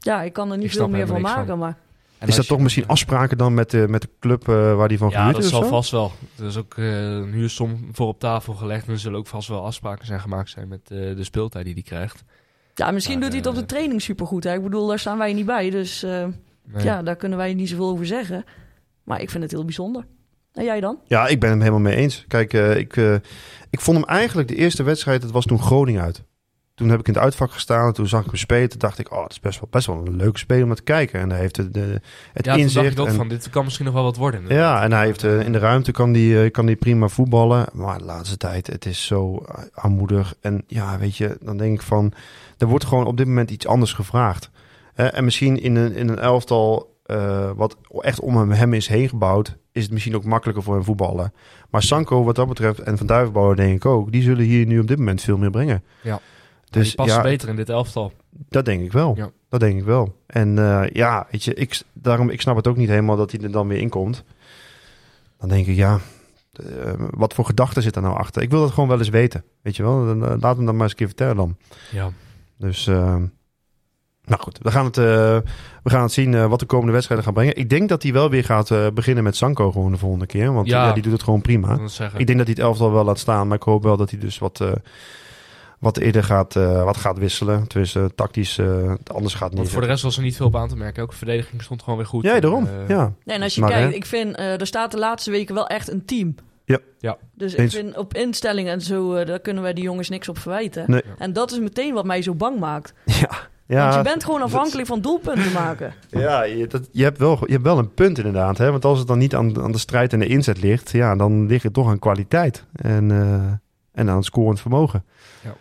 Ja, ik kan er niet veel meer van maken, maar... En is dat je- toch misschien afspraken dan met de, met de club eh, waar die van Ja, gehuurd dat is? zal zo? vast wel. Er is ook eh, een huursom voor op tafel gelegd. En er zullen ook vast wel afspraken zijn gemaakt zijn met eh, de speeltijd die hij krijgt. Ja, misschien Maar, doet hij het op de training supergoed. Hè? Ik bedoel, daar staan wij niet bij. Dus eh, Nee. ja, daar kunnen wij niet zoveel over zeggen. Maar ik vind het heel bijzonder. En jij dan? Ja, ik ben hem helemaal mee eens. Kijk, eh, ik, ik vond hem eigenlijk de eerste wedstrijd, dat was toen Groningen uit. Toen heb ik in het uitvak gestaan. En toen zag ik hem spelen. Toen dacht ik, oh, het is best wel, best wel een leuke speler om te kijken. En hij heeft de, de, het ja, dacht ik ook en- van, dit kan misschien nog wel wat worden. Ja, en hij heeft eh, in de ruimte kan die, eh, kan die prima voetballen. Maar de laatste tijd, het is zo armoedig. En ja, weet je, dan denk ik van... Er wordt gewoon op dit moment iets anders gevraagd. En misschien in een, in een elftal eh, wat echt om hem is heen gebouwd... is het misschien ook makkelijker voor hem voetballen. Maar Sanko, wat dat betreft, en Van Duivenbouwer denk ik ook... die zullen hier nu op dit moment veel meer brengen. Ja. Dus die past ja, beter in dit elftal. dat denk ik wel. Ja. Dat denk ik wel. En eh, ja, weet je, ik, daarom, ik snap het ook niet helemaal dat hij er dan weer in komt. Dan denk ik, ja, eh, wat voor gedachten zit er nou achter? Ik wil dat gewoon wel eens weten. Weet je wel, dan, eh, laat hem dan maar eens een keer vertellen dan. Ja. Dus, nou goed, we gaan het, eh, we gaan het zien wat de komende wedstrijden gaan brengen. Ik denk dat hij wel weer gaat eh, beginnen met Sanko gewoon de volgende keer. Want Ja. ja. die doet het gewoon prima. Ik denk dat hij het elftal wel laat staan, maar ik hoop wel dat hij dus wat, eh, wat eerder gaat, eh, wat gaat wisselen. Tenminste, tactisch eh, anders gaat Want niet. voor de rest was er niet veel op aan te merken. Ook de verdediging stond gewoon weer goed. Ja, daarom. Eh, ja. Nee, en als je Maar, kijkt, hè? ik vind, eh, er staat de laatste weken wel echt een team. Ja. Ja. Dus Eens. ik vind op instellingen en zo, daar kunnen wij die jongens niks op verwijten. Nee. En dat is meteen wat mij zo bang maakt. Ja, Want ja, je bent gewoon afhankelijk van doelpunten maken. ja je, dat, je, hebt wel, je hebt wel een punt inderdaad. Hè? Want als het dan niet aan, aan de strijd en de inzet ligt, ja, dan ligt het toch aan kwaliteit. En, eh, en aan het scorend vermogen. Ja.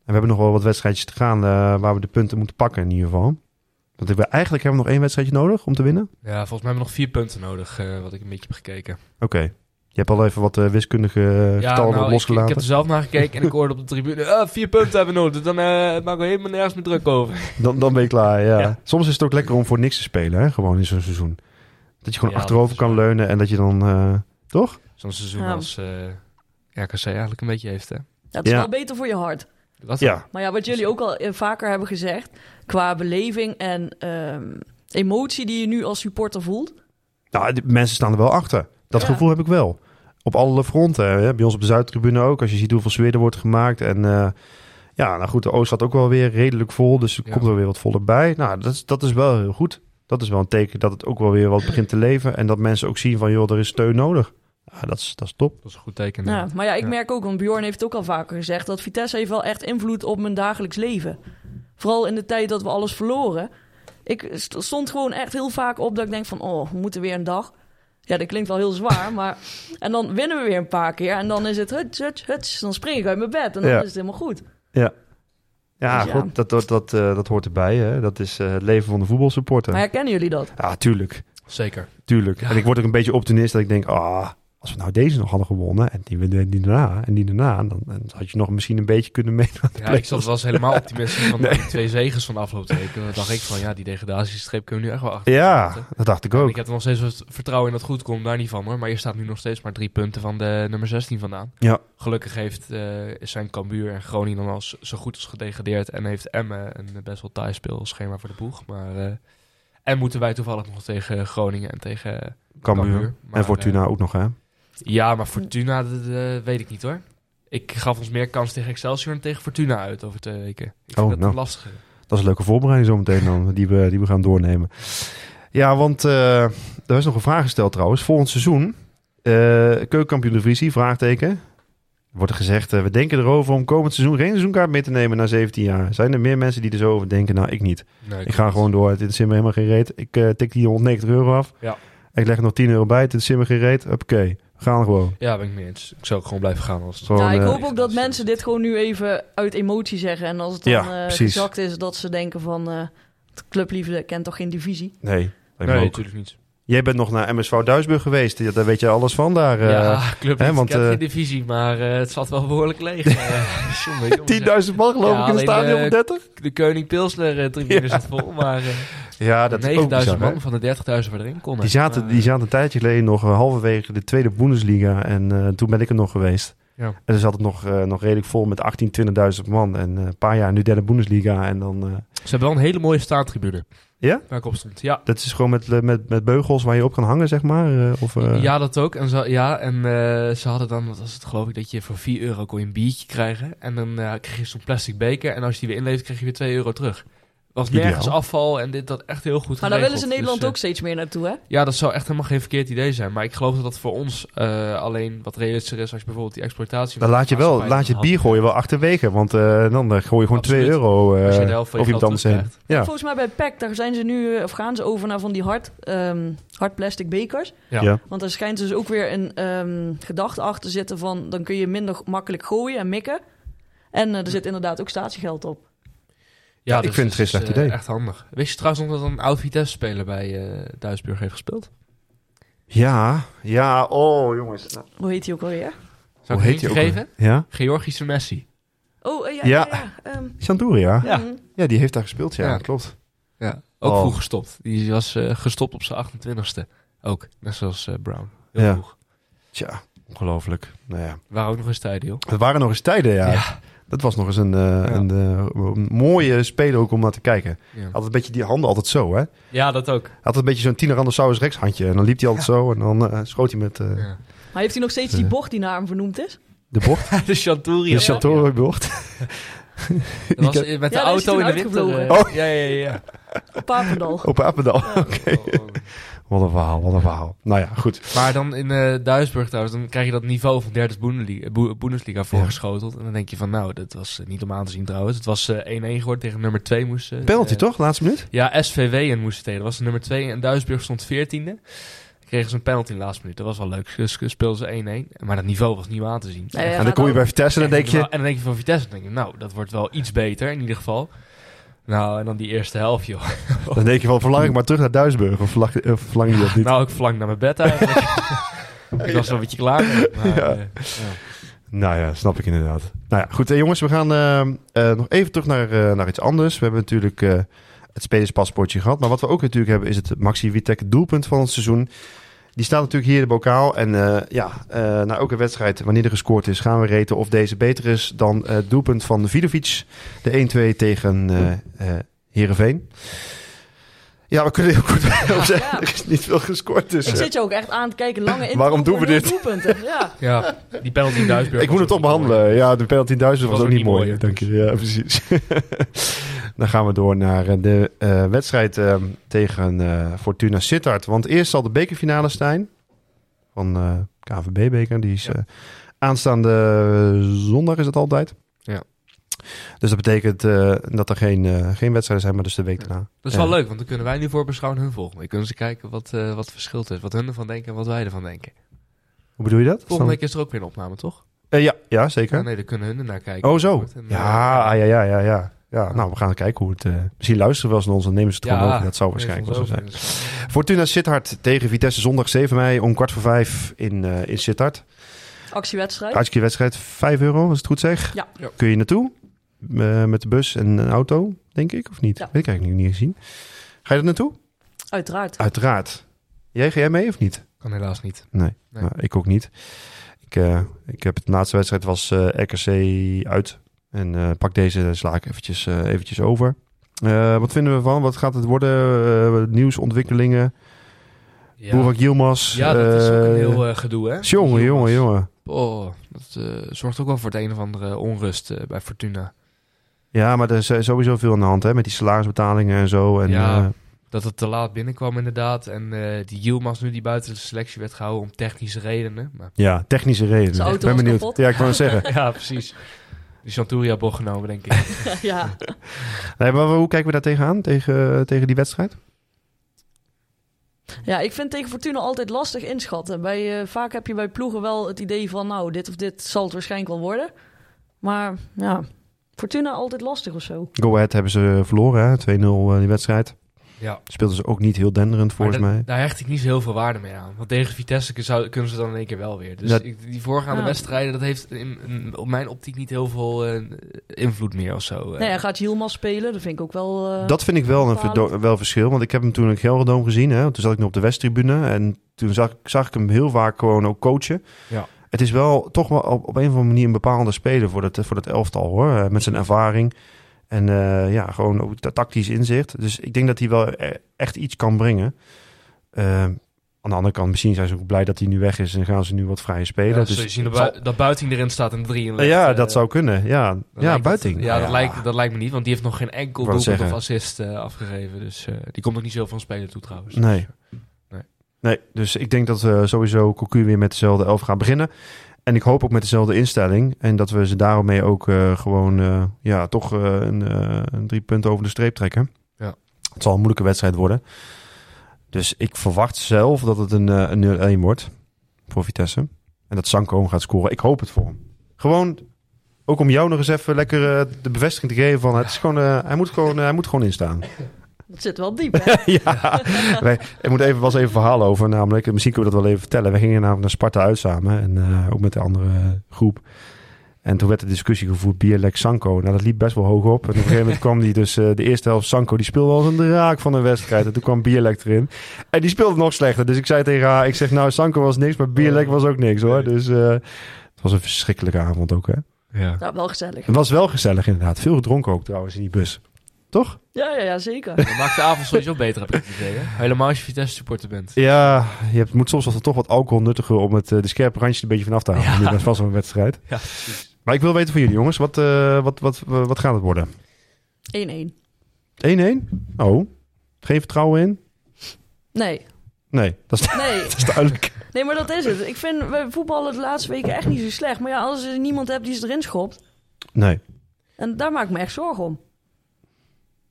En we hebben nog wel wat wedstrijdjes te gaan eh, waar we de punten moeten pakken in ieder geval. Want we, eigenlijk hebben we nog één wedstrijdje nodig om te winnen. Ja, volgens mij hebben we nog vier punten nodig, eh, wat ik een beetje heb gekeken. Oké. Je hebt al even wat eh, wiskundige Ja, getallen nou, ik, ik losgelaten. heb er zelf naar gekeken en ik hoorde op de tribune... "Ah, vier punten hebben we nodig, dus dan eh maken we helemaal nergens meer druk over. Dan, dan ben je klaar, ja. Ja. Soms is het ook lekker om voor niks te spelen, hè? gewoon in zo'n seizoen. Dat je gewoon Ja, achterover kan leunen en dat je dan... eh, toch? Zo'n seizoen Ja. als RKC eigenlijk een beetje heeft, hè? Dat is Ja. wel beter voor je hart. Dat Ja. Maar ja, wat jullie ook al eh, vaker hebben gezegd, qua beleving en ehm, emotie die je nu als supporter voelt. Nou, de mensen staan er wel achter. Dat Ja. gevoel heb ik wel. Op alle fronten. Hè? Bij ons op de Zuidtribune ook. Als je ziet hoeveel sfeer er wordt gemaakt. En eh, ja, nou goed, de Oost staat ook wel weer redelijk vol. Dus er Ja. komt er weer wat voller bij. Nou, dat is, dat is wel heel goed. Dat is wel een teken dat het ook wel weer wat begint te leven. En dat mensen ook zien van, joh, er is steun nodig. Ja, dat, is, dat is top. Dat is een goed teken. Ja, maar ja, ik Ja. merk ook, want Bjorn heeft het ook al vaker gezegd, dat Vitesse heeft wel echt invloed op mijn dagelijks leven. Vooral in de tijd dat we alles verloren. Ik st- stond gewoon echt heel vaak op dat ik denk van, oh, we moeten weer een dag. Ja, dat klinkt wel heel zwaar, maar... En dan winnen we weer een paar keer en dan is het huts, huts, huts. Dan spring ik uit mijn bed en dan Ja. is het helemaal goed. Ja, ja, Dus ja. goed, dat, dat, dat, eh, dat hoort erbij. Hè? Dat is eh, het leven van de voetbalsupporter. Maar herkennen jullie dat? Ja, tuurlijk. Zeker. Tuurlijk. Ja. En ik word ook een beetje optimist dat ik denk, ah, als we nou deze nog hadden gewonnen en die, die, die daarna en die daarna, dan, dan had je nog misschien een beetje kunnen meedoen. de Ja, ik zat was helemaal optimistisch van Nee. die twee zegens van de afgelopen weken. Dan dacht ik van, ja, die degradatiestreep kunnen we nu echt wel achter. Ja, dat dacht ik En ook. ik heb er nog steeds wat vertrouwen in dat het goed komt, daar niet van hoor. Maar je staat nu nog steeds maar drie punten van de nummer 16 vandaan. Ja. Gelukkig heeft, eh, zijn Cambuur en Groningen dan als zo goed als gedegradeerd. En heeft Emmen een best wel taai speelschema voor de boeg. Maar, eh, en moeten wij toevallig nog tegen Groningen en tegen Cambuur. Cambuur. Maar, En Fortuna eh, ook nog, hè? Ja, maar Fortuna, dat eh, weet ik niet hoor. Ik gaf ons meer kans tegen Excelsior en tegen Fortuna uit over twee weken. Ik vind Oh, dat nou. een lastige. Dat is een leuke voorbereiding zometeen dan, die we, die we gaan doornemen. Ja, want eh, er is nog een vraag gesteld trouwens. Volgend seizoen, eh keukenkampioen divisie, vraagteken. Wordt er gezegd, we denken erover om komend seizoen geen seizoenkaart mee te nemen na 17 jaar. Zijn er meer mensen die er zo over denken? Nou, ik niet. Nee, Ik ga gewoon door. Het interesseert me helemaal geen reet. Ik tik die 190 euro af. Ja. Ik leg er nog 10 euro bij. Het interesseert me geen reet. Oké, gaan gewoon. Ja, ben ik mee eens. Ik zou ook gewoon blijven gaan als het Gewoon, ja, ik eh, hoop ook dat mensen dit gewoon nu even uit emotie zeggen. En als het dan Ja, eh, gezakt is, dat ze denken van... eh de clubliefde kent toch geen divisie? Nee, Nee, natuurlijk niet. Jij bent nog naar MSV Duisburg geweest. Ja, Daar weet je alles van daar. ja, club hè, want, want, eh, geen divisie, maar eh, het zat wel behoorlijk leeg. Eh, jongen, jongen, 10.000 man geloof Ja, ik in het stadion eh, van 30. De Koning Pilsner tribune Ja. zit vol, maar Ja, dat is ook 9000 bizar, hè? man van de 30.000 waar erin konden. Die zaten, Maar, die zaten een tijdje geleden nog halverwege de tweede Bundesliga. En toen ben ik er nog geweest. Ja. En dan zat het nog, nog redelijk vol met 18, 20.000 man. En een paar jaar nu derde Bundesliga. En dan... Ze hebben wel een hele mooie staantribune. Ja? Waar ik op stond. Ja, dat is gewoon met, eh, met, met beugels waar je op kan hangen, zeg maar. eh, of, eh, ja dat ook. En, zo, ja, en ze hadden dan, wat was het geloof ik, dat je voor 4 euro kon je een biertje krijgen. En dan eh, kreeg je zo'n plastic beker. En als je die weer inlevert, kreeg je weer 2 euro terug. Was Ideaal. nergens afval en dit dat echt heel goed Maar daar willen ze in Nederland Dus, ook steeds meer naartoe, hè? eh, Ja, dat zou echt helemaal geen verkeerd idee zijn. Maar ik geloof dat dat voor ons eh, alleen wat realistischer is als je bijvoorbeeld die exploitatie... Dan laat je wel, laat je het bier gooien wel achterwege. Want eh, dan eh, gooi je gewoon 2 Absoluut. euro eh, Als je de helft van je of iemand anders heen. Ja. Volgens mij bij PEC, daar zijn ze nu, eh, of gaan ze over naar van die hard, ehm, hard plastic bekers. Ja. Ja. Want er schijnt dus ook weer een ehm, gedachte achter te zitten van, dan kun je minder makkelijk gooien en mikken. En eh, er zit inderdaad ook statiegeld op. Ja, ik vind het geen slecht eh, idee. Echt handig. Wist je trouwens nog dat een oud Vitesse-speler bij eh Duisburg heeft gespeeld? ja, ja, oh jongens. Nou, Hoe heet die ook alweer? Zou hoe ik heet een hij geven? Ja, Georgische Messi. Oh, eh, ja, Ja. ja. ja, ehm, Santuria. Ja. mhm. Ja, die heeft daar gespeeld, ja, Ja. klopt. Ja. Ook Oh. vroeg gestopt. Die was gestopt op zijn 28ste. Ook, net zoals eh, Brown. Heel Ja. vroeg. Tja, ongelooflijk. Nou ja. Waren ook nog eens tijden, joh. Het waren nog eens tijden, ja. Dat was nog eens een, eh, een, eh, een mooie speler ook om naar te kijken. Ja. Altijd een beetje die handen altijd zo, hè. Ja, dat ook. Had een beetje zo'n Tyrannosaurus rex handje. En dan liep hij altijd zo en dan eh, schoot hij met eh, Ja. Maar heeft hij nog steeds die bocht die naar hem vernoemd is? de bocht. de Chanturia. De Chateau bocht. Dat was met de auto in de winter. uitgevlogen. eh, Ja, ja, ja. Op Papendal. Op Apendal. Oké. Oh, oh. Wat een verhaal, wat een verhaal. Nou ja, goed. Maar dan in eh Duisburg trouwens, dan krijg je dat niveau van derde Bundesliga, voorgeschoteld. En dan denk je van, nou, dat was eh, niet om aan te zien trouwens. Het was eh, 1-1 geworden tegen nummer 2 moest... eh, Penalty eh, toch, laatste minuut? Ja, SVW en moesten tegen. Dat was de nummer 2 en Duisburg stond 14e. Kregen ze een penalty in de laatste minuut. Dat was wel leuk. Dus speelden ze 1-1. Maar dat niveau was niet om aan te zien. Ja, en dan kom je bij Vitesse en dan denk je... En dan denk je van Vitesse, dan denk je, nou, dat wordt wel iets beter in ieder geval. Nou, en dan die eerste helft, joh. Dan denk je van, verlang ik maar terug naar Duisburg. Of verlang, of verlang je dat niet? Nou, ik verlang naar mijn bed eigenlijk. ik was wel een beetje klaar. Maar, Ja. eh, ja. Nou ja, snap ik inderdaad. Nou ja, goed. eh, jongens, we gaan eh, eh, nog even terug naar, eh, naar iets anders. We hebben natuurlijk eh, het spelerspaspoortje gehad. Maar wat we ook natuurlijk hebben is het Maxi Witek doelpunt van het seizoen. Die staat natuurlijk hier in de bokaal. En eh, ja, eh na elke wedstrijd, wanneer er gescoord is, gaan we reten of deze beter is dan het doelpunt van Vidovic. De 1-2 tegen eh eh Heerenveen. Ja, we kunnen heel goed op zeggen. Ja. Er is niet veel gescoord. Dus, Ik eh, zit je ook echt aan te kijken. Lange intro Waarom doen we dit? doelpunten. Ja. ja, die penalty in Duisburg. Ik moet het toch mooi. behandelen. Ja, de penalty in Duitsland was, Was ook niet mooi. mooi, Dank je. Ja, precies. Dan gaan we door naar eh, de eh, wedstrijd eh, tegen eh, Fortuna Sittard. Want eerst zal de bekerfinale zijn van eh KVB-beker. Die is Ja. eh, aanstaande zondag is het altijd. Dus dat betekent eh, dat er geen, eh, geen wedstrijden zijn, maar dus de week daarna. Dat is wel Ja. leuk, want dan kunnen wij nu voorbeschouwen hun volgende week. Kunnen ze kijken wat, eh, wat het verschil is. Wat hun ervan denken en wat wij ervan denken. Hoe bedoel je dat? Volgende week is er ook weer een opname, toch? Eh, ja, ja, zeker. Ja, nee, dan kunnen hun er naar kijken. Oh, zo. En, Ja, ah, ja, ja, ja, ja. Ja, nou, we gaan kijken hoe het... eh, misschien luisteren we wel eens naar ons en nemen ze het gewoon over. Dat zou waarschijnlijk wel zo zijn. Fortuna Sittard tegen Vitesse zondag 7 mei om kwart voor vijf in, eh in Sittard. Actiewedstrijd. Hartstikke wedstrijd, 5 euro als ik het goed zeg. Ja. Ja. Kun je naartoe? Eh, met de bus en een auto, denk ik, of niet? Ja. Weet ik eigenlijk niet, niet gezien. Ga je er naartoe? Uiteraard. Uiteraard. Jij, ga jij mee of niet? Kan helaas niet. Nee, Nee. Nou, ik ook niet. Ik, eh, ik heb het de laatste wedstrijd was eh, RKC uit. En eh, pak deze sla ik eventjes, eh, eventjes over. Eh, wat vinden we van? Wat gaat het worden? Eh, nieuws, ontwikkelingen. Ja, Burak Yilmaz. ja dat is ook een heel gedoe, hè? Jongen, jongen, jongen. Oh, dat zorgt ook wel voor het een of andere onrust eh, bij Fortuna. Ja, maar er is eh, sowieso veel aan de hand hè, met die salarisbetalingen en zo. En, Ja. eh, Dat het te laat binnenkwam inderdaad. En eh, die Yilmaz nu die buiten de selectie werd gehouden om technische redenen. Maar, ja, technische redenen. Ik ben benieuwd. kapot. Ja, ik wou het zeggen. ja, precies. Die Chanturia bocht genomen, denk ik. ja. Nee, maar hoe kijken we daar tegenaan? Tegen, tegen die wedstrijd? ja, ik vind tegen Fortuna altijd lastig inschatten. Bij, eh, vaak heb je bij ploegen wel het idee van... nou, dit of dit zal het waarschijnlijk wel worden. Maar ja, Fortuna altijd lastig of zo. Go Ahead hebben ze verloren, hè? 2-0 eh, die wedstrijd. ja. Speelden ze ook niet heel denderend, volgens mij. Daar hecht ik niet zo heel veel waarde mee aan. Want tegen Vitesse zou- kunnen ze dan in één keer wel weer. Dus Dat- ik- die voorgaande Ja. wedstrijden, dat heeft in, in- op mijn optiek niet heel veel eh, invloed meer of zo. eh. Nee, hij gaat Yilmaz spelen. Dat vind ik ook wel... Dat vind ik wel een wel verschil. Want ik heb hem toen in Gelderdoom gezien. Hè? Toen zat ik nog op de Westtribune. En toen zag, zag ik hem heel vaak gewoon ook coachen. Ja. Het is wel toch wel op, op een of andere manier een bepaalde speler voor dat, voor dat elftal hoor. Eh, Met zijn ervaring. En eh, ja, gewoon ook ta- tactisch inzicht. Dus ik denk dat hij wel e- echt iets kan brengen. Eh, aan de andere kant, misschien zijn ze ook blij dat hij nu weg is en gaan ze nu wat vrije spelen. Ja, dus zul je zien dat, zal- dat Buiting erin staat en drie in legt, ja, dat zou kunnen. Ja, ja buiting. het- ja, dat, Lijkt, dat lijkt me niet, want die heeft nog geen enkel doelpunt of assist afgegeven. Dus eh, die komt ook niet zo van spelen toe trouwens. Nee. Nee. Nee, dus ik denk dat we sowieso Cocu weer met dezelfde elf gaan beginnen. En ik hoop ook met dezelfde instelling. En dat we ze daarmee ook eh, gewoon eh, ja, toch eh, een, een drie punten over de streep trekken. Ja. Het zal een moeilijke wedstrijd worden. Dus ik verwacht zelf dat het een, een 0-1 wordt voor Vitesse. En dat Sanko gaat scoren. Ik hoop het voor hem. Gewoon, ook om jou nog eens even lekker de bevestiging te geven van... Het is gewoon, hij, moet gewoon, hij moet gewoon instaan. Dat zit wel diep, hè? ja, wij, ik moet even, was even een verhaal over. Namelijk, misschien kunnen we dat wel even vertellen. We gingen namelijk naar Sparta uit samen. En eh, ook met de andere groep. En toen werd de discussie gevoerd, Bierlek Sanko. Nou, dat liep best wel hoog op. En op een gegeven moment kwam die dus, eh, de eerste helft Sanko, die speelde als een draak van een wedstrijd. En toen kwam Bierlek erin. En die speelde nog slechter. Dus ik zei tegen haar, ik zeg nou, Sanko was niks, maar Bierlek was ook niks hoor. Dus eh, het was een verschrikkelijke avond ook hè. Ja. Ja, wel gezellig. Het was wel gezellig inderdaad. Veel gedronken ook trouwens in die bus. Toch? Ja, ja, ja, zeker. Dat maakt de avond sowieso beter, heb ik het idee. Hè? Helemaal als je Vitesse supporter bent. Ja, je hebt, moet soms wel toch wat alcohol nuttigen om het, eh, de scherpe randjes een beetje vanaf te halen. Ja. Nu met vast een wedstrijd. Ja, precies. Maar ik wil weten van jullie jongens, wat, eh, wat, wat, wat, wat gaat het worden? 1-1. 1-1? Oh, geen vertrouwen in? Nee, Nee, dat is, nee. dat is duidelijk. Nee, maar dat is het. Ik vind we voetballen de laatste weken echt niet zo slecht. Maar ja, als je niemand hebt die ze erin schopt. Nee. En daar maak ik me echt zorgen om.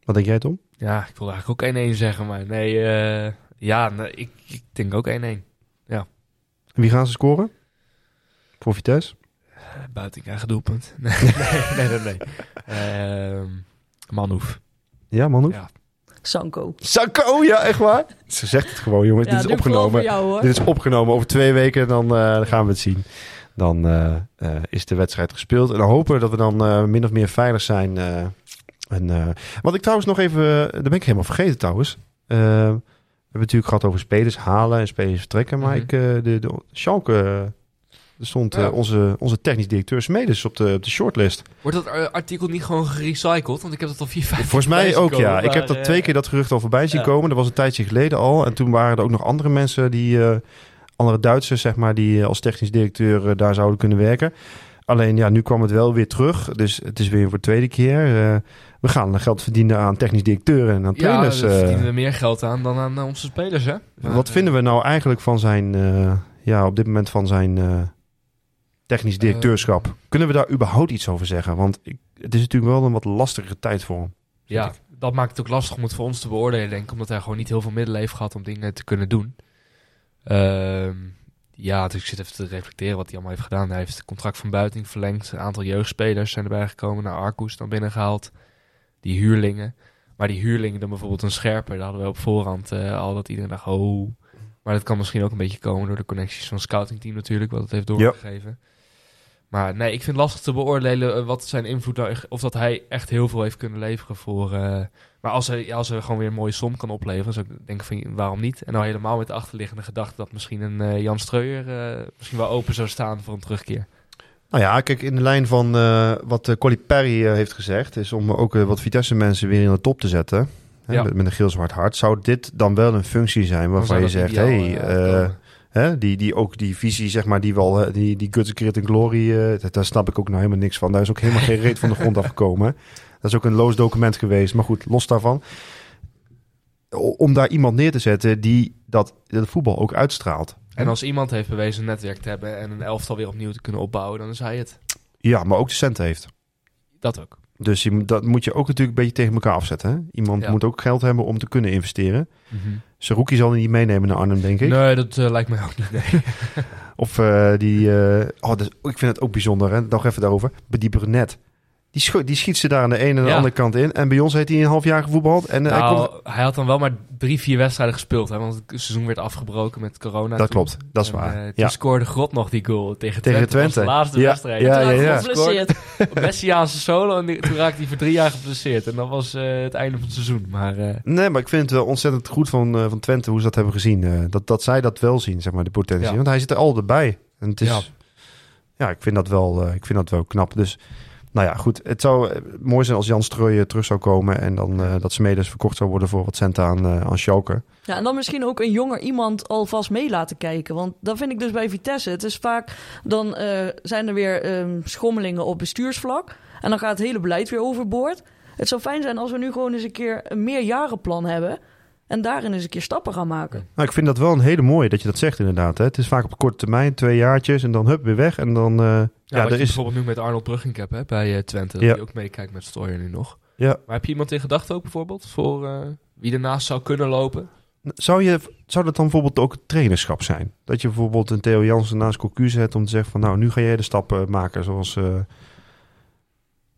Wat denk jij Tom? Ja, ik wilde eigenlijk ook 1-1 zeggen, maar nee. eh, ja, nee, ik, ik denk ook 1-1. En wie gaan ze scoren? Voor Vitesse? Buiten eigen doelpunt. Nee, nee, nee. nee, nee. Ehm, Manhoef. Ja, man. Ja. Sanko. Sanko, ja, echt waar? Ze zegt het gewoon, jongens. Ja, dit is opgenomen. voor jou, hoor. Dit is opgenomen over twee weken, dan eh, dan gaan we het zien. Dan eh, eh, is de wedstrijd gespeeld. En dan hopen we dat we dan eh, min of meer veilig zijn. En, eh, wat ik trouwens nog even, eh, daar ben ik helemaal vergeten trouwens. Eh, we hebben het natuurlijk gehad over spelers halen en spelers vertrekken. Maar Mhm. ik, eh, de, de Schalke, stond eh, Ja. onze, onze technisch directeur Smedes op de, op de shortlist. Wordt dat artikel niet gewoon gerecycled? Want ik heb dat al vier, vijf Volgens mij ook, ja. Ik heb dat twee keer dat gerucht al voorbij zien ja. komen. Dat was een tijdje geleden al. En toen waren er ook nog andere mensen die, eh, andere Duitsers, zeg maar, die als technisch directeur daar zouden kunnen werken. Alleen ja, nu kwam het wel weer terug. Dus het is weer voor de tweede keer. We gaan geld verdienen aan technisch directeuren en aan Ja, trainers. daar eh. verdienen we meer geld aan dan aan eh, onze spelers, hè? Maar, wat vinden we nou eigenlijk van zijn, eh, ja, op dit moment van zijn technisch directeurschap? Kunnen we daar überhaupt iets over zeggen? Want ik, het is natuurlijk wel een wat lastige tijd voor hem. Ja, dat maakt het ook lastig om het voor ons te beoordelen, denk ik. Omdat hij gewoon niet heel veel middelen heeft gehad om dingen te kunnen doen. Ehm, ja, dus ik zit even te reflecteren wat hij allemaal heeft gedaan. Hij heeft het contract van Buiting verlengd. Een aantal jeugdspelers zijn erbij gekomen. Naar Arcus dan binnengehaald. Die huurlingen. Maar die huurlingen dan bijvoorbeeld een scherper. Daar hadden we op voorhand eh, al dat iedereen dacht, oh. Maar dat kan misschien ook een beetje komen door de connecties van het scoutingteam natuurlijk. Wat het heeft doorgegeven. Maar nee, ik vind het lastig te beoordelen eh, wat zijn invloed nou echt- of dat hij echt heel veel heeft kunnen leveren voor. eh, maar als hij, als hij gewoon weer een mooie som kan opleveren, zou ik denken van waarom niet? En nou helemaal met de achterliggende gedachte dat misschien een Jan Streuer misschien wel open zou staan voor een terugkeer. Nou ja, kijk, in de lijn van eh, wat uh, Perry eh, heeft gezegd, is om ook wat Vitesse mensen weer in de top te zetten. Hè, Ja. met, met een geel zwart hart. Zou dit dan wel een functie zijn waarvan je zegt, ideaal, hey, hè, die, die ook die visie, zeg maar, die wel, die, die Guts Grit and Glory, dat- daar snap ik ook nou helemaal niks van. Daar is ook helemaal geen reet van de grond afgekomen. Dat is ook een loos document geweest. Maar goed, los daarvan. Om daar iemand neer te zetten die dat, dat voetbal ook uitstraalt. En als iemand heeft bewezen een netwerk te hebben en een elftal weer opnieuw te kunnen opbouwen, dan is hij het. Ja, maar ook de centen heeft. Dat ook. Dus je, dat moet je ook natuurlijk een beetje tegen elkaar afzetten. Hè? Iemand Ja. moet ook geld hebben om te kunnen investeren. Saruki zal hij niet meenemen naar Arnhem, denk ik. Nee, dat eh, lijkt mij ook niet. Nee. Of eh, die... eh, oh, is- ik vind het ook bijzonder, hè? nog even daarover. Maar Die Brunet. Die, scho- die schiet ze daar aan de ene en de Ja. andere kant in. En bij ons heeft hij een half jaar gevoetbald. En eh, hij Nou, komt... hij had dan wel maar drie, vier wedstrijden gespeeld. Hè, want het seizoen werd afgebroken met corona. Dat toen. klopt, dat is En, waar. eh, toen ja. scoorde Grot nog die goal tegen Tegen Twente. Dat was Twente. de laatste Ja, wedstrijd. ja, Toen ja, ja. Geblesseerd. Messiaanse solo en die- toen raakte hij voor drie jaar geblesseerd. En dat was eh, het einde van het seizoen. Maar eh, Nee, maar ik vind het wel ontzettend goed van, eh, van Twente hoe ze dat hebben gezien. Eh, dat, dat zij dat wel zien, zeg maar, de potentie. Ja. Want hij zit er altijd bij. En het is, ja. Ja. ik, vind dat wel, eh, ik vind dat wel knap. Dus nou ja, goed. Het zou eh, mooi zijn als Jan Strooijen terug zou komen... en dan eh, dat Smedes verkocht zou worden voor wat centen aan, eh aan Schalke. Ja, en dan misschien ook een jonger iemand alvast mee laten kijken. Want dat vind ik dus bij Vitesse. Het is vaak, dan zijn er weer ehm, schommelingen op bestuursvlak. En dan gaat het hele beleid weer overboord. Het zou fijn zijn als we nu gewoon eens een keer een meerjarenplan hebben. En daarin eens een keer stappen gaan maken. Nou, ik vind dat wel een hele mooie dat je dat zegt inderdaad. Hè. Het is vaak op korte termijn, twee jaartjes en dan hup, weer weg. En dan, eh, Ja, ja, wat er je is... bijvoorbeeld nu met Arnold Bruggencap hè, bij eh, Twente. Dat Ja. hij ook meekijkt met Stoyer nu nog. Ja. Maar heb je iemand in gedachten ook bijvoorbeeld? Voor eh, wie ernaast zou kunnen lopen? Zou, je, zou dat dan bijvoorbeeld ook het trainerschap zijn? Dat je bijvoorbeeld een Theo Jansen naast Cocu zet om te zeggen van... nou, nu ga jij de stappen maken zoals...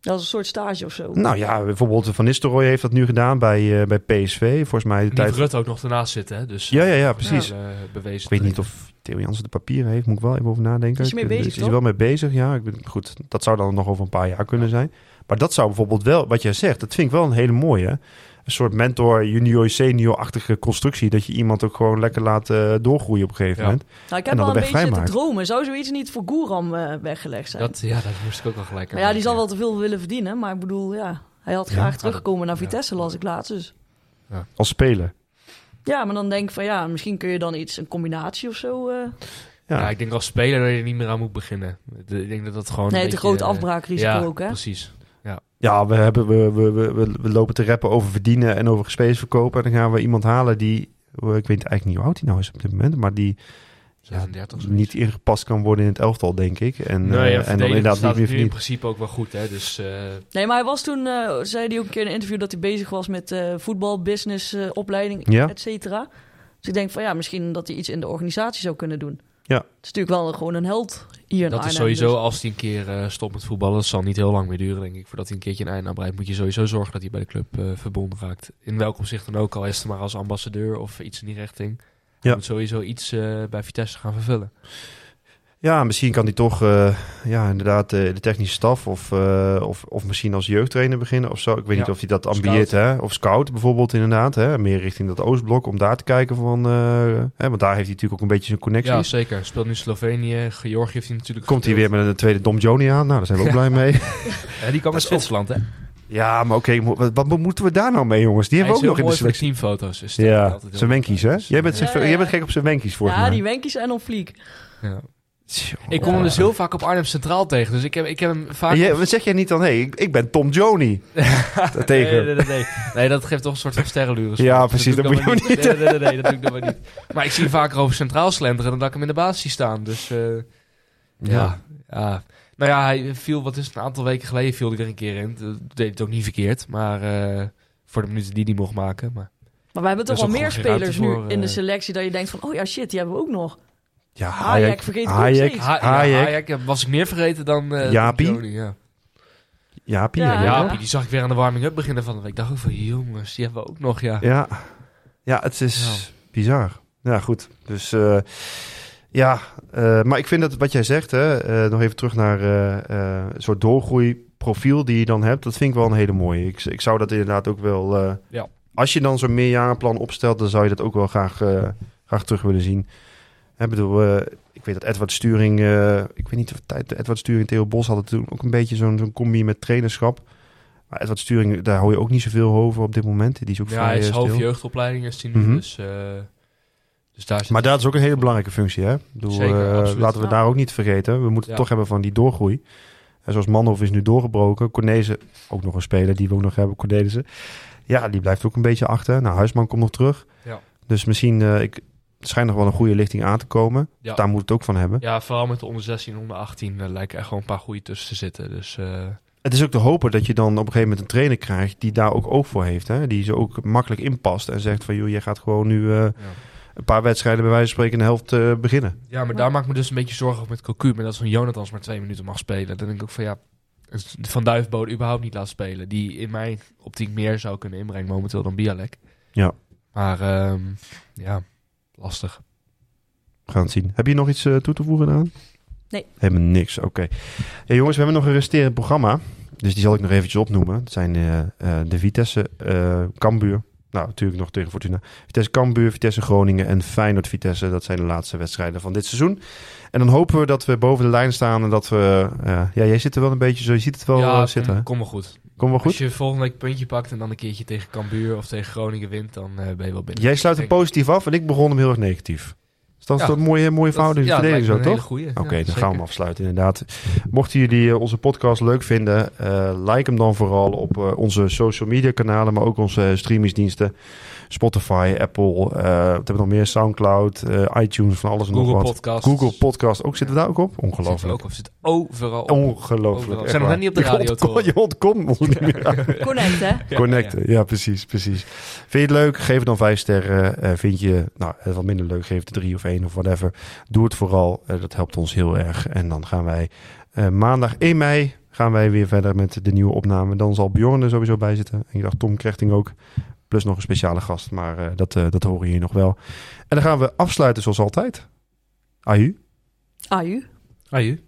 eh, Dat is een soort stage of zo. nou ja, bijvoorbeeld Van Nistelrooy heeft dat nu gedaan bij, eh, bij PSV. Volgens mij de Niet tijd... Rutte ook nog ernaast zitten, hè? Dus, Ja, ja, ja, precies. eh, bewezen Ik weet niet of Theo Jansen de papieren heeft. Moet ik wel even over nadenken. Is hij mee bezig, Is hij toch? wel mee bezig, ja. Ik ben, goed, dat zou dan nog over een paar jaar kunnen zijn. Maar dat zou bijvoorbeeld wel, wat jij zegt, dat vind ik wel een hele mooie. Een soort mentor, junior, senior-achtige constructie. Dat je iemand ook gewoon lekker laat eh, doorgroeien op een gegeven Ja. moment. Nou, ik En heb dan al de een weg beetje dromen. Zou zoiets niet voor Goeram eh, weggelegd zijn? Dat, ja, dat moest ik ook wel gelijk Maar ja, die zal wel te veel willen verdienen. Maar ik bedoel, ja, hij had Ja. graag teruggekomen naar Ja. Vitesse, las ik laatst. Dus. Als speler. Ja, maar dan denk ik van ja, misschien kun je dan iets, een combinatie of zo. eh. Ja. Ja. ik denk als speler dat je er niet meer aan moet beginnen. De- Ik denk dat dat gewoon nee, een te beetje, groot eh, afbraakrisico ja, ook, hè? precies. Ja, we, hebben, we, we, we, we- we lopen te rappen over verdienen en over spelers verkopen. En dan gaan we iemand halen die, ik weet eigenlijk niet hoe oud hij nou is op dit moment, maar die ja, 36 of zoiets. niet ingepast kan worden in het elftal, denk ik. En, eh, ja, en dan inderdaad niet meer nu in principe ook wel goed, hè? Dus eh, Nee, maar hij was toen, eh, zei hij ook een keer in een interview dat hij bezig was met eh voetbal, business, eh, opleiding, Ja. et cetera. Dus ik denk van ja, misschien dat hij iets in de organisatie zou kunnen doen. Ja. Het is natuurlijk wel gewoon een held hier in dat is sowieso, dus- als hij een keer eh, stopt met voetballen, dat zal niet heel lang meer duren, denk ik. Voordat hij een keertje een einde aanbreidt, moet je sowieso zorgen dat hij bij de club eh, verbonden raakt. In welk opzicht dan ook, al is het maar als ambassadeur of iets in die richting. Hij Ja. moet sowieso iets eh, bij Vitesse gaan vervullen. Ja, misschien kan hij toch eh, ja, inderdaad eh, de technische staf of, eh, of, of misschien als jeugdtrainer beginnen of zo. Ik weet Ja. niet of hij dat ambieert, hè? Of scout bijvoorbeeld inderdaad, hè? Meer richting dat Oostblok om daar te kijken van... eh, hè? Want daar heeft hij natuurlijk ook een beetje zijn connecties. Ja, zeker. Speelt nu Slovenië, Georgië heeft hij natuurlijk Komt hij weer met een tweede Dom Joni aan? Nou, daar zijn we ook blij mee. Ja, die kwam Dat uit Zwitserland, hè? Ja, maar oké, wat, wat moeten we daar nou mee, jongens? Die hebben we ook nog in de voor selectie. teamfoto's. Dat Ja, zijn wenkies, hè? Jij bent, zich- Ja, ja, jij bent gek op zijn wenkies, volgens Ja, mij. die wenkies zijn on fleek. ja. Ik kom hem dus heel vaak op Arnhem Centraal tegen. Dus ik heb, ik heb hem vaak... Jij- wat zeg jij niet dan, hé, ik, ik ben Tom Joni tegen. Nee, nee, nee, nee. Nee, dat geeft toch een soort van sterrenlures. Ja, Dat precies, dat ik moet je maar Nee, nee, nee, nee, dat doe ik dan maar niet. Maar ik zie hem vaker over Centraal slenteren dan dat ik hem in de basis zie staan. Dus eh, ja. ja. Nou ja, hij viel, wat is het, een aantal weken geleden viel hij er een keer in. Dat deed het ook niet verkeerd. Maar eh, voor de minuten die hij mocht maken. Maar Maar we hebben toch wel meer spelers nu voor, in de eh, selectie dat je denkt van, oh ja shit, die hebben we ook nog. Ja, Hayek vergeet ik ook Hayek, steeds. Ha- ja, Hayek. Hayek was ik meer vergeten dan uh, Jaapie? ja. Jaapie, Ja, ja. ja. Jaapie, die zag ik weer aan de warming-up beginnen van de week. Ik dacht ook van, jongens, die hebben we ook nog, ja. Ja, ja het is bizar. Ja, goed. Dus eh, ja, eh, maar ik vind dat wat jij zegt, hè, eh, nog even terug naar eh, eh, een soort doorgroeiprofiel die je dan hebt, dat vind ik wel een hele mooie. Ik, ik zou dat inderdaad ook wel, eh, Ja. als je dan zo'n meerjarenplan opstelt, dan zou je dat ook wel graag, eh, graag terug willen zien. Ik bedoel, eh, ik weet dat Edward Sturing, eh, ik weet niet of tijd Edward Sturing en Theo Bos hadden toen ook een beetje zo'n zo'n combi met trainerschap. Maar Edward Sturing, daar hou je ook niet zoveel over op dit moment. Die is ook Ja, vrij hij is eh, hoofdjeugdopleiding is hij nu, Mhm. dus, eh, dus daar zit Maar dat is ook een hele belangrijke functie, hè? Ik bedoel, Zeker, eh, absoluut. laten we Ja. daar ook niet vergeten. We moeten Ja. toch hebben van die doorgroei. En zoals Manhoff is nu doorgebroken. Cornezen, ook nog een speler die we ook nog hebben, Cornelissen. Ja, die blijft ook een beetje achter. Nou, Huisman komt nog terug. Ja. Dus misschien, eh ik, schijnt nog wel een goede lichting aan te komen. Ja. Daar moet het ook van hebben. Ja, vooral met de onder 16 en onder 18 uh, lijken er gewoon een paar goede tussen te zitten. Dus eh, Het is ook te hopen dat je dan op een gegeven moment een trainer krijgt die daar ook oog voor heeft. Hè? Die ze ook makkelijk inpast en zegt van, joh, jij gaat gewoon nu eh, ja. een paar wedstrijden bij wijze van spreken de helft eh, beginnen. ja, maar daar maak ik me dus een beetje zorgen over met Cocu. Maar dat zo'n Jonathans maar twee minuten mag spelen. Dan denk ik ook van ja, Van Duifbode überhaupt niet laat spelen. Die in mijn optiek meer zou kunnen inbrengen momenteel dan Bialek. Ja. Maar ehm, ja, lastig. We gaan het zien. Heb je nog iets eh, toe te voegen aan? Nee. Helemaal niks, oké. Ja, jongens, we hebben nog een resterend programma. Dus die zal ik nog eventjes opnoemen. Het zijn eh, eh, de Vitesse, eh Cambuur, Nou, natuurlijk nog tegen Fortuna. Vitesse Cambuur, Vitesse Groningen en Feyenoord Vitesse. Dat zijn de laatste wedstrijden van dit seizoen. En dan hopen we dat we boven de lijn staan en dat we... eh, ja, jij zit er wel een beetje zo, je ziet het wel ja, zitten. hè? kom, kom maar goed. Kom wel goed? Als je volgende week puntje pakt en dan een keertje tegen Cambuur of tegen Groningen wint, dan eh, ben je wel binnen. Jij sluit hem positief af en ik begon hem heel erg negatief. Dus dat is Ja. een mooie, mooie verhouding ja, dat verdeling zo, toch? Oké, Ja, dan gaan we hem afsluiten inderdaad. Mochten jullie eh, onze podcast leuk vinden, eh, like hem dan vooral op onze social media kanalen, maar ook onze streamingsdiensten. Spotify, Apple, eh, wat hebben we nog meer? Soundcloud, eh, iTunes, van alles en nog Google wat. Podcast. Google Podcast, ook zitten we daar ook op? Zit Ongelooflijk. ook, of zit overal op. Ongelooflijk. Overal. Zijn nog niet op de radio horen. Je ontkomt ons niet meer aan. Connect, hè? Ja, Connecten, ja, precies, precies. Vind je het leuk? Geef het dan vijf sterren. Eh, vind je nou, het wat minder leuk? Geef het drie of één of whatever. Doe het vooral. Dat helpt ons heel erg. En dan gaan wij eh, maandag 1 mei gaan wij weer verder met de nieuwe opname. Dan zal Bjorn er sowieso bij zitten. En ik dacht Tom Krechting ook. Plus nog een speciale gast. Maar eh, dat, eh, dat horen jullie nog wel. En dan gaan we afsluiten zoals altijd. Aju. Aju. Aju.